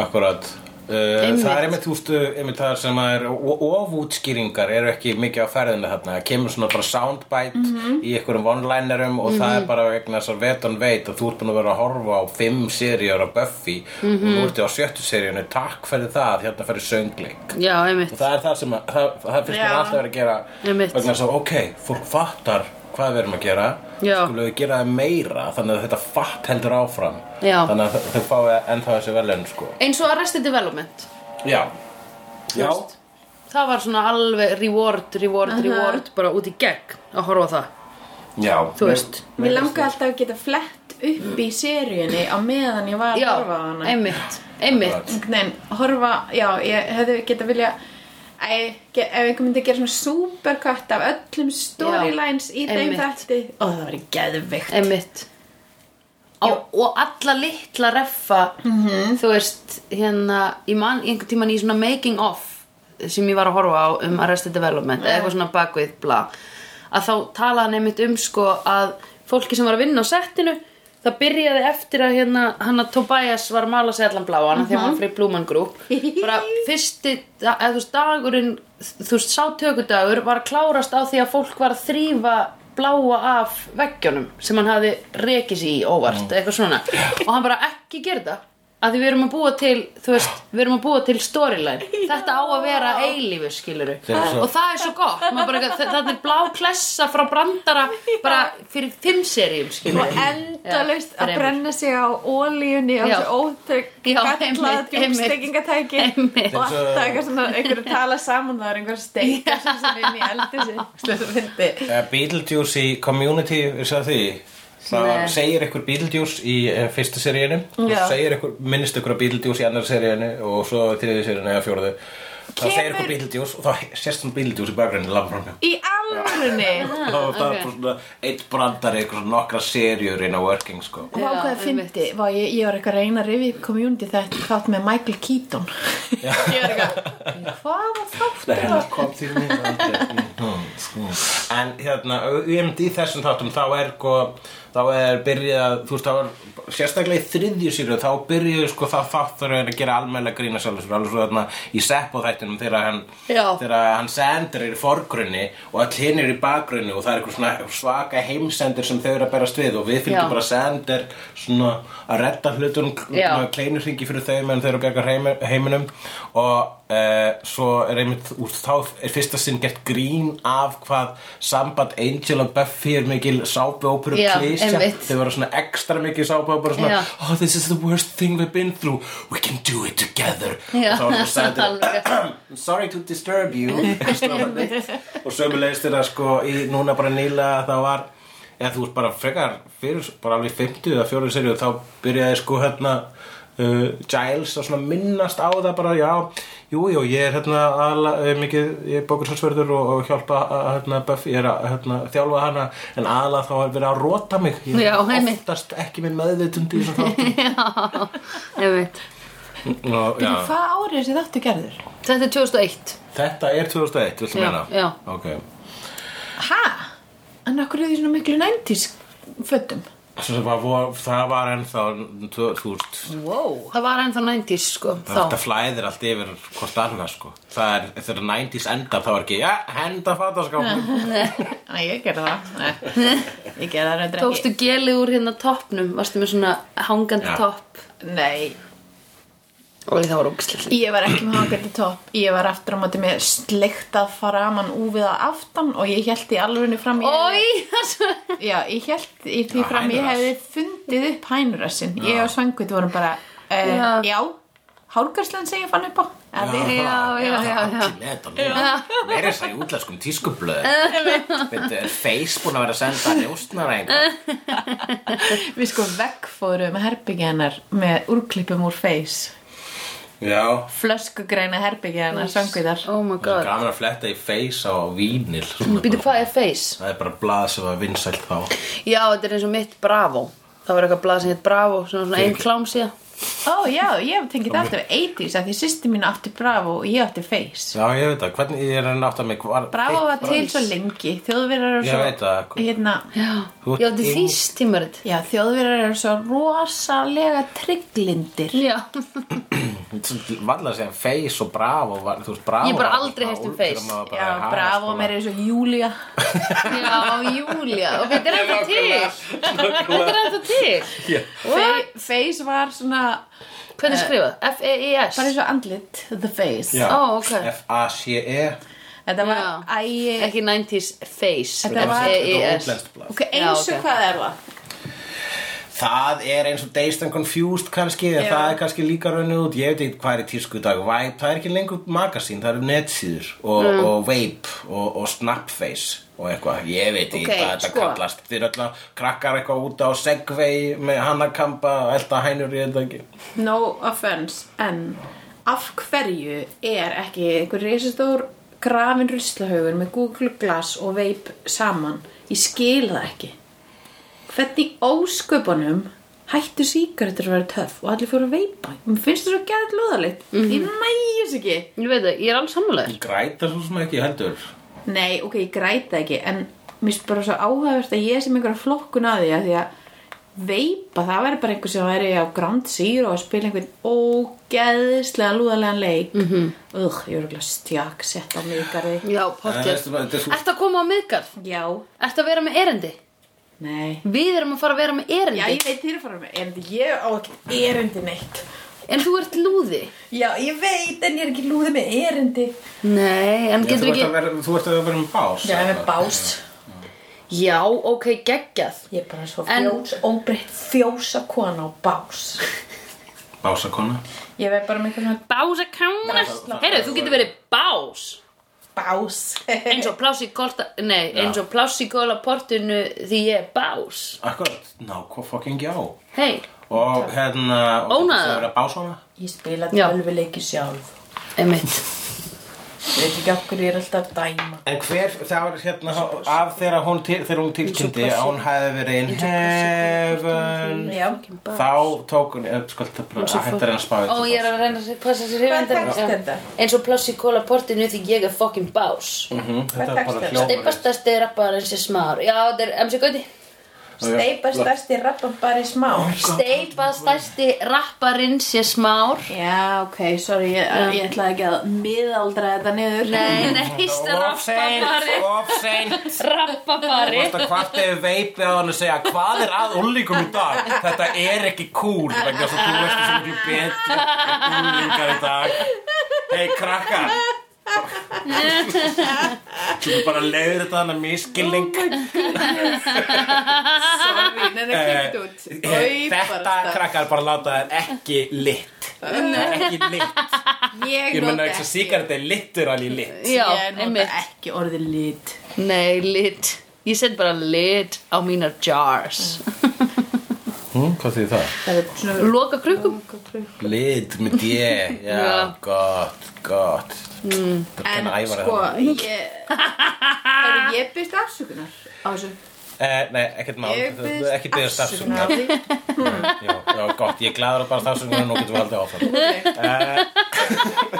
Akkurat Einmitt. það er einmitt, þú veist, einmitt það sem er ofútskýringar eru ekki mikið á ferðinu þarna, það kemur svona bara soundbite Mhm. í einhverjum one-linerum og það er bara vegna þess að vetan veit að þú ert búin að vera að horfa á fimm seríur af Buffy Mhm. og nú ertu á sjöttu seríunni, takk fyrir það hérna fyrir söngleik Já, einmitt og það er það sem að, það, það finnst mér alltaf verið að gera Einmitt. vegna þess að ok, fólk fattar hvað við erum að gera skulum við gera það meira þannig að þetta fatt heldur áfram Já. þannig að þau fái ennþá þessi velun sko. Eins og Arrested Development já, já. Það var svona alveg reward, reward, reward bara út í gegn að horfa það já Þú veist. Mér langar alltaf að geta flett upp í seríunni á meðan ég var að horfa á hana einmitt, einmitt Akkurat. Nei, horfa, já, ég hefði geta vilja ef einhver myndi gera svona supercut af öllum storylines í þeim þætti. Ó, það var geðvikt Einmitt. Og, og alla litla reffa. Mhm. þú veist hérna, ég man einhvern tíman í svona making of sem ég var að horfa á um Arrested Development eða eitthvað svona bakvið bla. Að þá talaði hann einmitt um sko að fólki sem var að vinna á settinu það byrjaði eftir að hérna hann að Tobias var að mála sig allan bláan því að hann var free Blumen Group bara fyrsti, eða þú veist dagurinn þú veist sá tökudagur var að klárast á því að fólk var að þrýfa bláa af veggjónum sem hann hafði rekið sig í óvart eitthvað svona. Og hann bara ekki gera það að við erum að búa til þú veist, við erum að búa til storyline. Þetta á að vera eilífu skiluru og það er svo gott. Maður bara, þetta er blá klessa frá brandara bara fyrir fimm seríum skiluru og endalaust Já, að brenna sig á ólíunni á þessu ótrygg gallað Einmitt. og alltaf eitthvað svona einhverju tala saman það er einhver steika sem sem inn í eldi Uh, Beetlejuice í Community, er það því? Það Nei. segir einhver Beetlejuice í uh, fyrsta seríinu minnist einhver Beetlejuice í annar seríinu og svo þriði seríinu eða fjóruðu þá segir einhver Beetlejuice og þá sést hann Beetlejuice í bakgrunni í alvörunni? Og það er bara svona eitt eitthvað svona nokkra serjur inn á working sko. Og hvað einmitt. fyndi ég, ég var eitthvað að reyna að upp community þetta þátt með Michael Keaton. Ég var eitthvað hvað var þáttur það? kom því mér aldrei Mm, en hérna um í þessum þáttum þá er sko þá er byrjað, þú veist, þá er sérstaklega í þriðju sýru, þá byrjuðu sko það þáttur að gera almennilega grína sjálfur sér, alveg svo þarna í Seppo þættinum þegar hann, þegar hann sendir er í forgrunni og all hinn er í bakgrunni og það er eitthvað svona svaka heimsendir sem þau eru að berast við og við fylgjum bara sendir svona að redda hlutunum kleinurringi fyrir þau meðan þau eru að heim, heiminum. Og uh, svo er einmitt úr þá er fyrsta sinn gert grín af hvað samband Angel og Buffy er mikil sápuóperu Já, klísja þau verða svona ekstra mikil sápuóperu svona, Já. oh this is the worst thing we've been through. We can do it together. Já. og þá er það sorry to disturb you. Og sömulegist er það sko í núna bara nýla það var eða þú veist bara frekar fyrir bara alveg 50 eða 40 serið þá byrjaði sko hérna uh, Giles að svona minnast á það bara já, jú, jú, ég er hérna aðla, uh, mikið, ég er bókurshalsverður og, og hjálpa að, hérna Buffy, ég er að hérna, þjálfa hana, en aðla þá er verið að rota mig, ég Já, er einmitt. oftast ekki með meðvitundi í þessum þáttum einmitt. og, já, hvað árið er þessi þáttu gerður? þetta er 2001 þetta er 2001, viltu Já, meina? já. ok ha? en okkur er því svona miklu 90s fötum Svo það var, það var ennþá tvö- þú veist wow. það var ennþá 90s sko þá. flæðir allt yfir hvort annað sko. Það er, þegar 90s endar þá er ekki já, henda fataskápum Nei, ég gerði það. Nei, ég gerði það reyndar ekki. tókstu gelið úr hérna toppnum? Varstu með svona hangandi Já. topp? Nei, og það var ógislega ég var ekki með hangandi topp. Ég var aftur á móti með sleiktað faraman úfið að aftan og ég held í alvegni fram ég, það svo Já, ég held í því Já, fram ég hænurass. hefði fundið upp hænurassin. Ég og Svangvit vorum bara uh, Já. Já, hálgarslan sem ég fann upp á. Að við- Já, já, já, já. Verið þess að í útlenskum tískublöð er Face búin að vera að senda njóstnar einhver Við sko veggfórum herbyggja hennar með úrklippum úr face Já. Flöskugræna herbyggja hennar Svangvitar oh my Það er god. gaman að fletta í Face á vínil. Svona býtu hvað er face? Það er bara blað sem var vinsælt þá. Já, þetta er eins og mitt Bravo. Það var eitthvað blað sem heit Bravo svona, svona ein klám síðan Ó já, ég hef tengið þetta við 80s að því sýsti mín átti Bravo og ég átti Face. Já, ég veit það, hvernig ég er að nátt að mig var, Bravo var til svo lengi. Þjóðverjar eru Ég svo veit það. hérna, já, er ing- þýst tímarit. Já, þjóðverjar eru svo rosalega trygglindir. Já, Vallar sem Face og Bravo var, þú veist, Bravo Ég bara aldrei heyrt um Face. Já. Bravo meira eins og Júlia já, Júlia og þetta er ennþá til. Þetta er ennþá til. Face var svona hvernig skrifað? F-E-I-S bara eins og andlit The Face. Já, Ó, ok. F-A-C-E Þetta var ægi ekki 90s face Þetta var- F-E-I-S eins og hvað er það? Það er eins og Dazed and Confused kannski, Já. það er kannski líka rauninu út, ég veit ekki hvað er tísku í dag, Vibe, það er ekki lengur magasín, það eru netsíður og, Mm. og Vape og, og Snapface og eitthvað, ég veit ekki Ok, hvað þetta sko. kallast, þeir alltaf krakkar eitthvað út á Segway með hannakampa og elda hænur í þetta ekki. No offense, en af hverju er ekki einhver reisastór grafin ruslahaugur með Google Glass og Vape saman? Ég skil það ekki. Hvernig ósköpunum hættu sígarettur að vera töff og allir fóru að veipa? Mér finnst það svo gæðið lúðalegt ég nægis ekki. Ég veit það, ég er alveg sammálaður Græta svo sem ekki heldur. Nei, ok, ég græta ekki en mér finnst bara svo áhugavert að ég sem einhverja flokkun að því að því að veipa, það væri bara einhver sem væri á Grand Zero að spila einhvern ógeðislega lúðalegan leik. Mm -hmm. Ugh, ég er ekki stjakk sett á miðgarði. Já, hvað, þetta að koma á miðgarð? Já, að vera með erindi? Nei. Við erum að fara að vera með erindi. Já, ég veit þér að fara með erindi, ég á ekki erindi neitt. En þú ert lúði. Já, ég veit, en ég er ekki lúðið með erindi. Nei, en getur ekki vera, þú ert að vera með bás Já, með bás. Já, ok, geggjað. Ég er bara svo En- fjós, óbreytt fjósa kona á bás. Básakona? Ég veit bara með einhvern veginn Bása kána Heyrðu, þú getur verið bás bás. Eins og pláss í kolta Nei, eins og pláss í kólaportinu Því ég er bás. Akkurat, ná, hvað fucking já. Hei, Og hérna og Ónaða. Það vera básana Ég spila tölvuleiki sjálf. Einmitt Ég veit ekki okkur ég er alltaf að dæma. En hver, það var hérna af þegar hún, hún tilkynnti að hún hefði verið in heaven. Þá tók hún, eða sko þetta bara að hætta að reyna að spá Ó, ég er að reyna að passa sér þetta? Eins og pláss í kólaportinu Því ég er fucking bás. Mhm, Þetta er bara þetta? hljómar. Steipastasti rapparinn sé smár Já, þetta er MC Gauti Steipa stærsti rappan bara í smá Steipastasti rapparinn sé smár Já, ok, sorry, ég, ég ætlaði ekki að miðaldra þetta niður. Nei, nei, Of seint, rappapari of seint. Rappapari Þú veist hvart hefur veipið á hann að segja hvað er að úlíkum í dag? Þetta er ekki cool vegna þess að þú veist þessu miklu betur en úlíkar í dag. Hei krakkar þú er bara að leiður þetta hann að miskilning Sorry, neina, kvikt út. Eh, þetta bara krakkar bara láta þær ekki lit. Það er ekki lit. Ég ég menna ekki. að sígaret er literally lit. Já, Ég nota einmitt ekki orðið lit. Nei, lit. Ég set bara lit á mínar jars hm, hvað þýð það? Það er svona Loka krukkum. Lit með D. Já, gott, gott. Mm. En sko, ég Ég byrst afsökunar á þessu. Eh, nei, ekkert mál, ekki afsökunar á afsökunar já, já, gott, ég að bara afsökunar og nú getum við haldið áfram.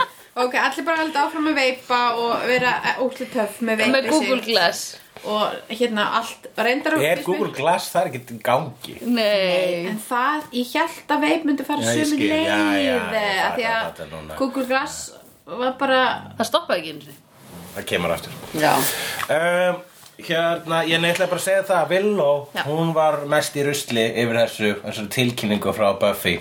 Ok, allir bara halda áfram með veipa og vera óslega töff með veipa Með Google Glass og hérna allt reyndar að- Er Google Glass, það er ekkert í gangi? Nei. En það, ég held að veip myndi fara sömu leið að því að. Google Glass var bara Það stoppaði ekki sinni. Það kemur aftur. Já. Um, Hérna, ég neittlega bara að segja það Já. hún var mest í rusli yfir þessu, þessu tilkynningu frá Buffy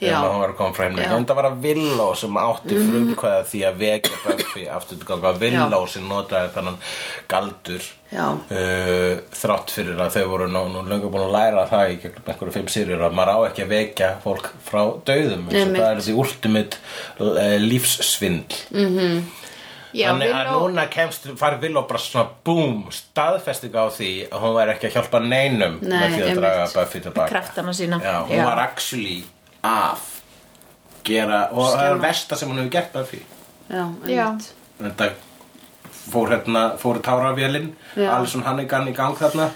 Já. að hún var að koma Já. en það var að Willow sem átti frumkvæða því að vekja Buffy aftur til ganga Willow sem notaði þannig galdur Já. uh, þrátt fyrir að þau voru nú, nú löngu búin að læra það í gegnum einhverju fimm sýrjur að maður á ekki að vekja fólk frá döðum það er því ultimate uh, lífssvindl Já, Þannig að Willow- núna kemst, farið Villó bara svona boom, staðfesting á því að hún væri ekki að hjálpa neinum Nei, með því að draga. Buffy tilbaka. kraftana sína Já, hún var actually að gera, og það er versta sem hún hefur gert Buffy. Já, Já. einmitt Þetta fór hérna, fór táravélinn, Já. Alison Hannigan í gang þarna.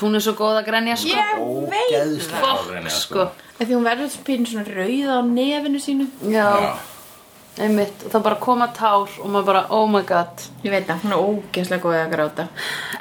Hún er svo góð að grenja sko Ég veit Ógeðslega Fokk fágrenja, sko að því hún verður spyrin svona rauða á nefinu sínu Já, Já. Einmitt Og það bara koma tár og maður bara, oh my god. Ég veit að hún er ógeðslega góð að gráta.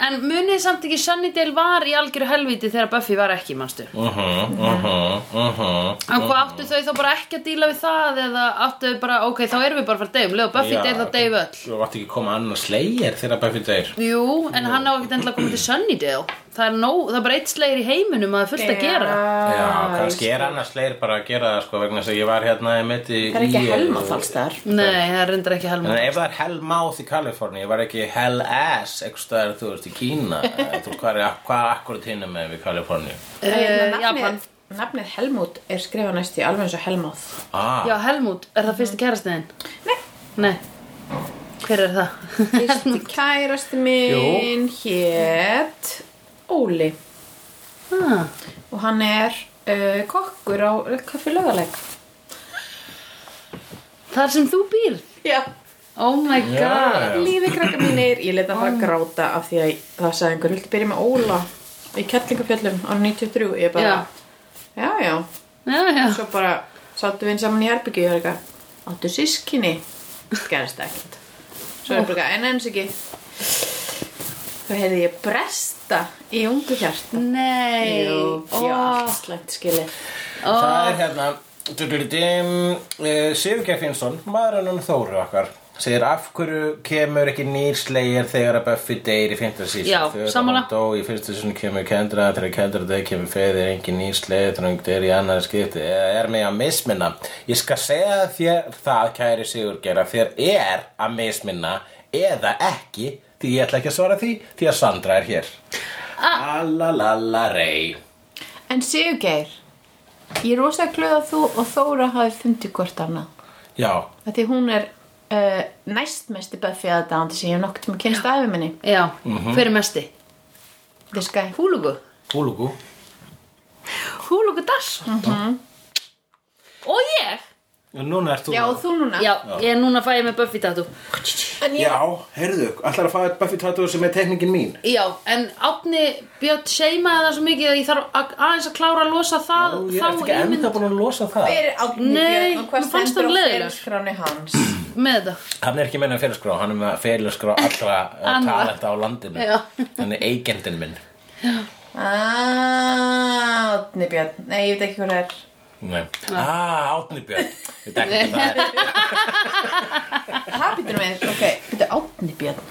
En munið samt ekki Sunnydale var í algjöru helvíti þegar Buffy var ekki, manstu? Uh -huh, uh -huh, uh -huh. En hvað áttu þau þá bara ekki að díla við það eða áttu þau bara, ok, þá erum við bara að fara að deyjum Leðu Buffy deyr þá við öll. Þú vart ekki að koma annað slegir þegar Buffy deyr. Jú, en hann á ekkert endilega að koma til Sunnydale Það er, nóg, það er bara eitt slegir í heiminum að það fullt að gera. Já, kannski er annars slegir bara að gera það sko vegna þess að ég var hérna einmitt í... Það er ekki í- helmátt alls þar. Nei, það er reyndar ekki En helmur ef það er hell mouth í Kaliforni, var ekki hell ass eitthvað þú veist, í Kína? Eh, hvað er, hvað akkurat hinna með við Kaliforni? uh, Japan nafnið, nafnið Helmut er skrifað næst í alveg eins og Helmáð Ah, Já, Helmut, er það fyrsti kærastiðin? Nei. Nei. Hver er það? Fyrsti kærasti minn hét Óli. Ah, og hann er uh, kokkur á kaffi lögaleg Þar sem þú býr? Já. Oh my god. já. Lífi krakka mínir, ég leta það gráta af því að það sagði einhver, viltu byrja með Óla í Kettlingafjöllum ára 93, ég bara Já. Já, já. Já, já. Svo bara sáttu við inn saman í herbyggju og eitthvað Áttu sískinni Gerist ekkert. Svo er bara en eins ekki Þá heyrði ég bresta í ungu hjarta Nei. Jú, já, slæmt skilið Það er hérna uh, Sigurgeir Finnsson, maðurinn og Þóru okkar segir af hverju kemur ekki nýr slegir þegar að Buffy deyr í fyrsta sísón Já, þegar sammála. hún dó í fyrsta sísón kemur Kendra þegar Kendra deyr kemur feðir engin nýr slegir þegar hún deyr í annari skipti. Eða er mig að misminna? Ég skal segja þér það kæri Sigurgeir að þér er að misminna eða ekki því ég ætla ekki að svara því því að Sandra er hér. Ah. Alalala rey En Sigurgeir Ég er rosa glöð að þú og Þóra hafi fundið hvort annað. Já, því hún er uh, næstmesti Buffy aðdándi sem ég hef nokkuð með kynst afi minni. Já, Mhm. hver er mesti? This guy Húlugu. Húlugu. Húlugu Dass Og ég Núna ert þú Já, þú núna. Já, ég núna fæ ég með Buffy tattoo. En ég, Já, heyrðu, ætlar að fá eitt Buffy tattoo sem er tekningin mín? Já, en Átni Björn seimaði það svo mikið að ég þarf að, aðeins að klára að losa það Ó, Ég er ekki ennþá búin að losa það. Er Átni Nei, Björn og hvað stendur á fyrirskráni hans? Með þetta Hann er ekki meina fyrirskrá, hann er með fyrirskrá allra Annarra. talenta á landinu. Já. Hann er eigendin minn. Ah, Átni Björn. Nei, ég veit ekki hvað það er Nei. Ah, Átni Björn. Ég veit ekki það. Er Það býtur með, ok, býtur Átni Björn.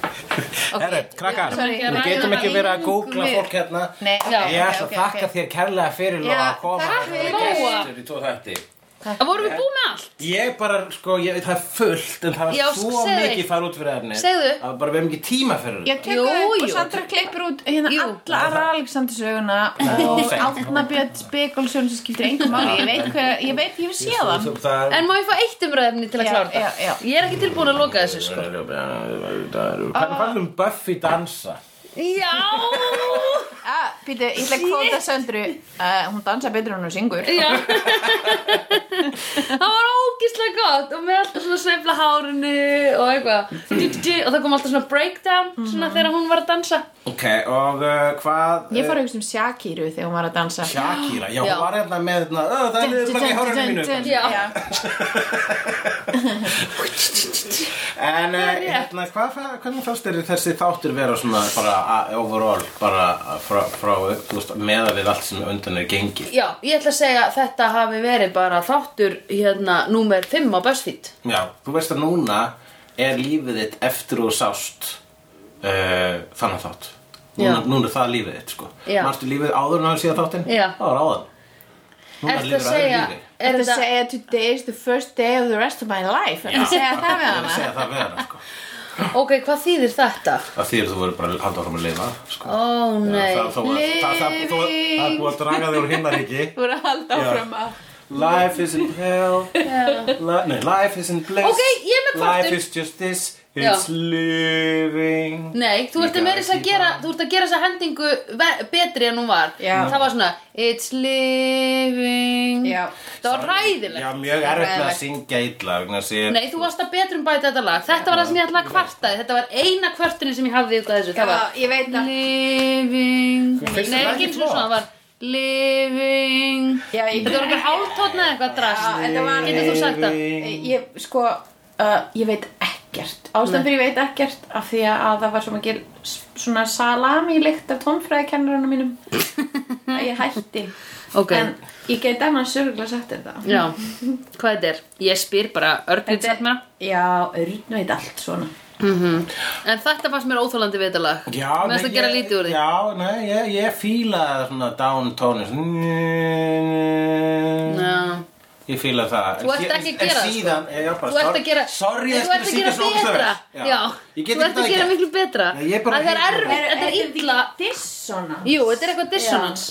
Herru, krakkar, við getum ekki verið að googla fólk hérna. Nei, ok, Já. Ég ætla að þakka þér kærlega fyrir að koma takk hérna fyrir. tvo þætti Það vorum við búin með allt Ég bara, sko, ég, það er fullt en það var Já, svo segðu. mikið fara út fyrir efni Segðu. að bara við hefum ekki tíma fyrir Ég þetta tek Jú, upp jú. og Sandra klippir út hérna Jú. alla aðra Alexander söguna og seint. Átna Björn Spekulsson sem skiptir engum máli Ég veit hver, ég veit, ég hef séð hann Þú- það er- En má ég fá eitt umræðefni til að Já, klára já, já. þetta? Ég er ekki tilbúin að loka þessu sko Hvernig fannst um Buffy dansa? Já! Ah, Býtu, ég ætla að kvóta Söndru. Uh, Hún dansa betur en hún syngur. Já. Það var ógislega gott og með alltaf svona sveifla hárinu og eitthvað. Og það kom alltaf svona breakdown svona þegar hún var að dansa. Ok, og uh, hvað Ég fór að hugsa um Shakiru þegar hún var að dansa. Shakira, já, Já. hún var hérna með hérna, "Ö, það er niður í hárinu mínu. Já. En uh, hérna, hvað, fannst þér þessi þáttur vera svona bara overall, bara frá, frá meða við allt sem undan er gengið. Já, ég ætla að segja að þetta hafi verið bara þáttur hérna númer 5 á BuzzFeed. Já, þú veist að núna er lífið þitt eftir og sást uh, þannig þátt. Núna, núna er það lífið þitt, sko. Marstu lífið áður en að síða þáttinn? Já. Það var áðan. Núna Ertu að lifir segja öðru lífi. er Þetta þetta, segja today is the first day of the rest of my life. Þetta segja það við Ég er að hana? segja það við hana, sko Ok, hvað þýðir þetta? Það þýr þú verður bara að halda áfram að lifa sko. Ó nei það, það, það, það, er búið að draga þig úr himnaríki. Þú voru að halda áfram að Life isn't hell. Li, Nei, life isn't bliss. Ok, ég er með kvartun. Life is just this Já. It's living Nei, þú ert You meira þess að gera on. Þú ert að gera þessa hendingu betri en hún var Já. Það var svona It's living Já. Það var ræðilegt Já, mjög erfitt með að syngja illa vegna þess að ég- Nei, þú varst að betrum bæta þetta lag Þetta var það sem ég ætlaði að kvarta Þetta var eina kvartunin sem ég hafði út af þessu Það var Já, ég veit það. Living finnst Nei, það ekki eins og flott? svona Það var Living Já, ég- Þetta var eitthvað hálftótn eða eitthvað drast Já, þetta var- Getur þú sagt það? Ég, sko, uh, ég veit ekkert. Ástæðan fyrir ég veit ekkert af því að það var svo mikil s- svona salami lykt af tónfræðikennarinn mínum. Að ég hætti. Ok. En ég get annars sörgulega sagt þetta Já, hvað þetta er? Ég spyr bara, Örn get sagt mér? Já, Örn veit allt svona. En þetta fannst mér óþólandi við þetta lag Já, Mér finnst að gera lítið úr því. Já, nei, ég, ég fíla svona down tónus Já. Ég fíla það. Þú ert En ekki að en gera það, síðan, sko. ég, já, bara, Þú ert sorry- að gera, Sorry, þú ert að gera betra. Já, Ég get þú ert ekki að gera miklu betra. Það er erfitt, þetta er illa Dissonance? Jú, þetta er eitthvað dissonance.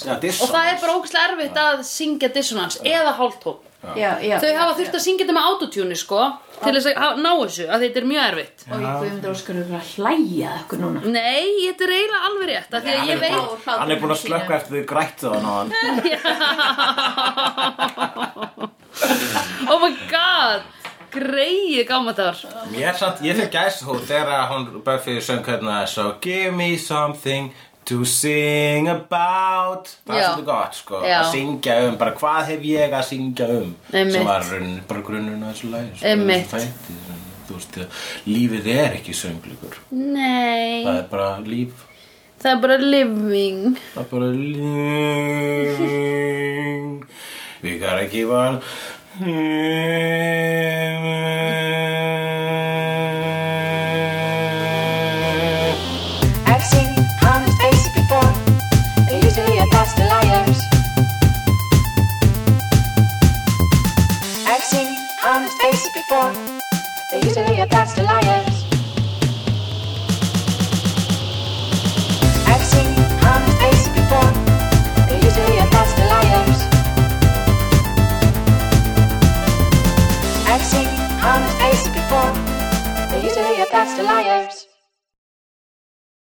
Og það er bara ógæslega erfitt að syngja dissonance eða hálftón Já, já Þau hafa þurft að syngja þetta með autotune sko til þess að ná þessu, að þetta er mjög erfitt. Og ég guðmundur óskar að hlæja að okkur núna. Nei, þetta er eiginlega alveg rétt af Því að Hann ég er veit búinn- Hann er búin að slökka eftir því grætt það á hann. Oh my god Greið gámatar Ég, samt, ég fyrir gæshúð þegar hún Buffy söng hérna So give me something To sing about. Það er svolítið gott sko Já. Að syngja um, bara hvað hef ég að syngja um? Einmitt. Sem var raunin, bara grunnurinn að þessu lagi sko, Einmitt. þætti, Þú veist, lífið er ekki söngleikur. Nei, Það er bara líf. Það er bara living. Það er bara living. We gotta keep on I've podcaster liars.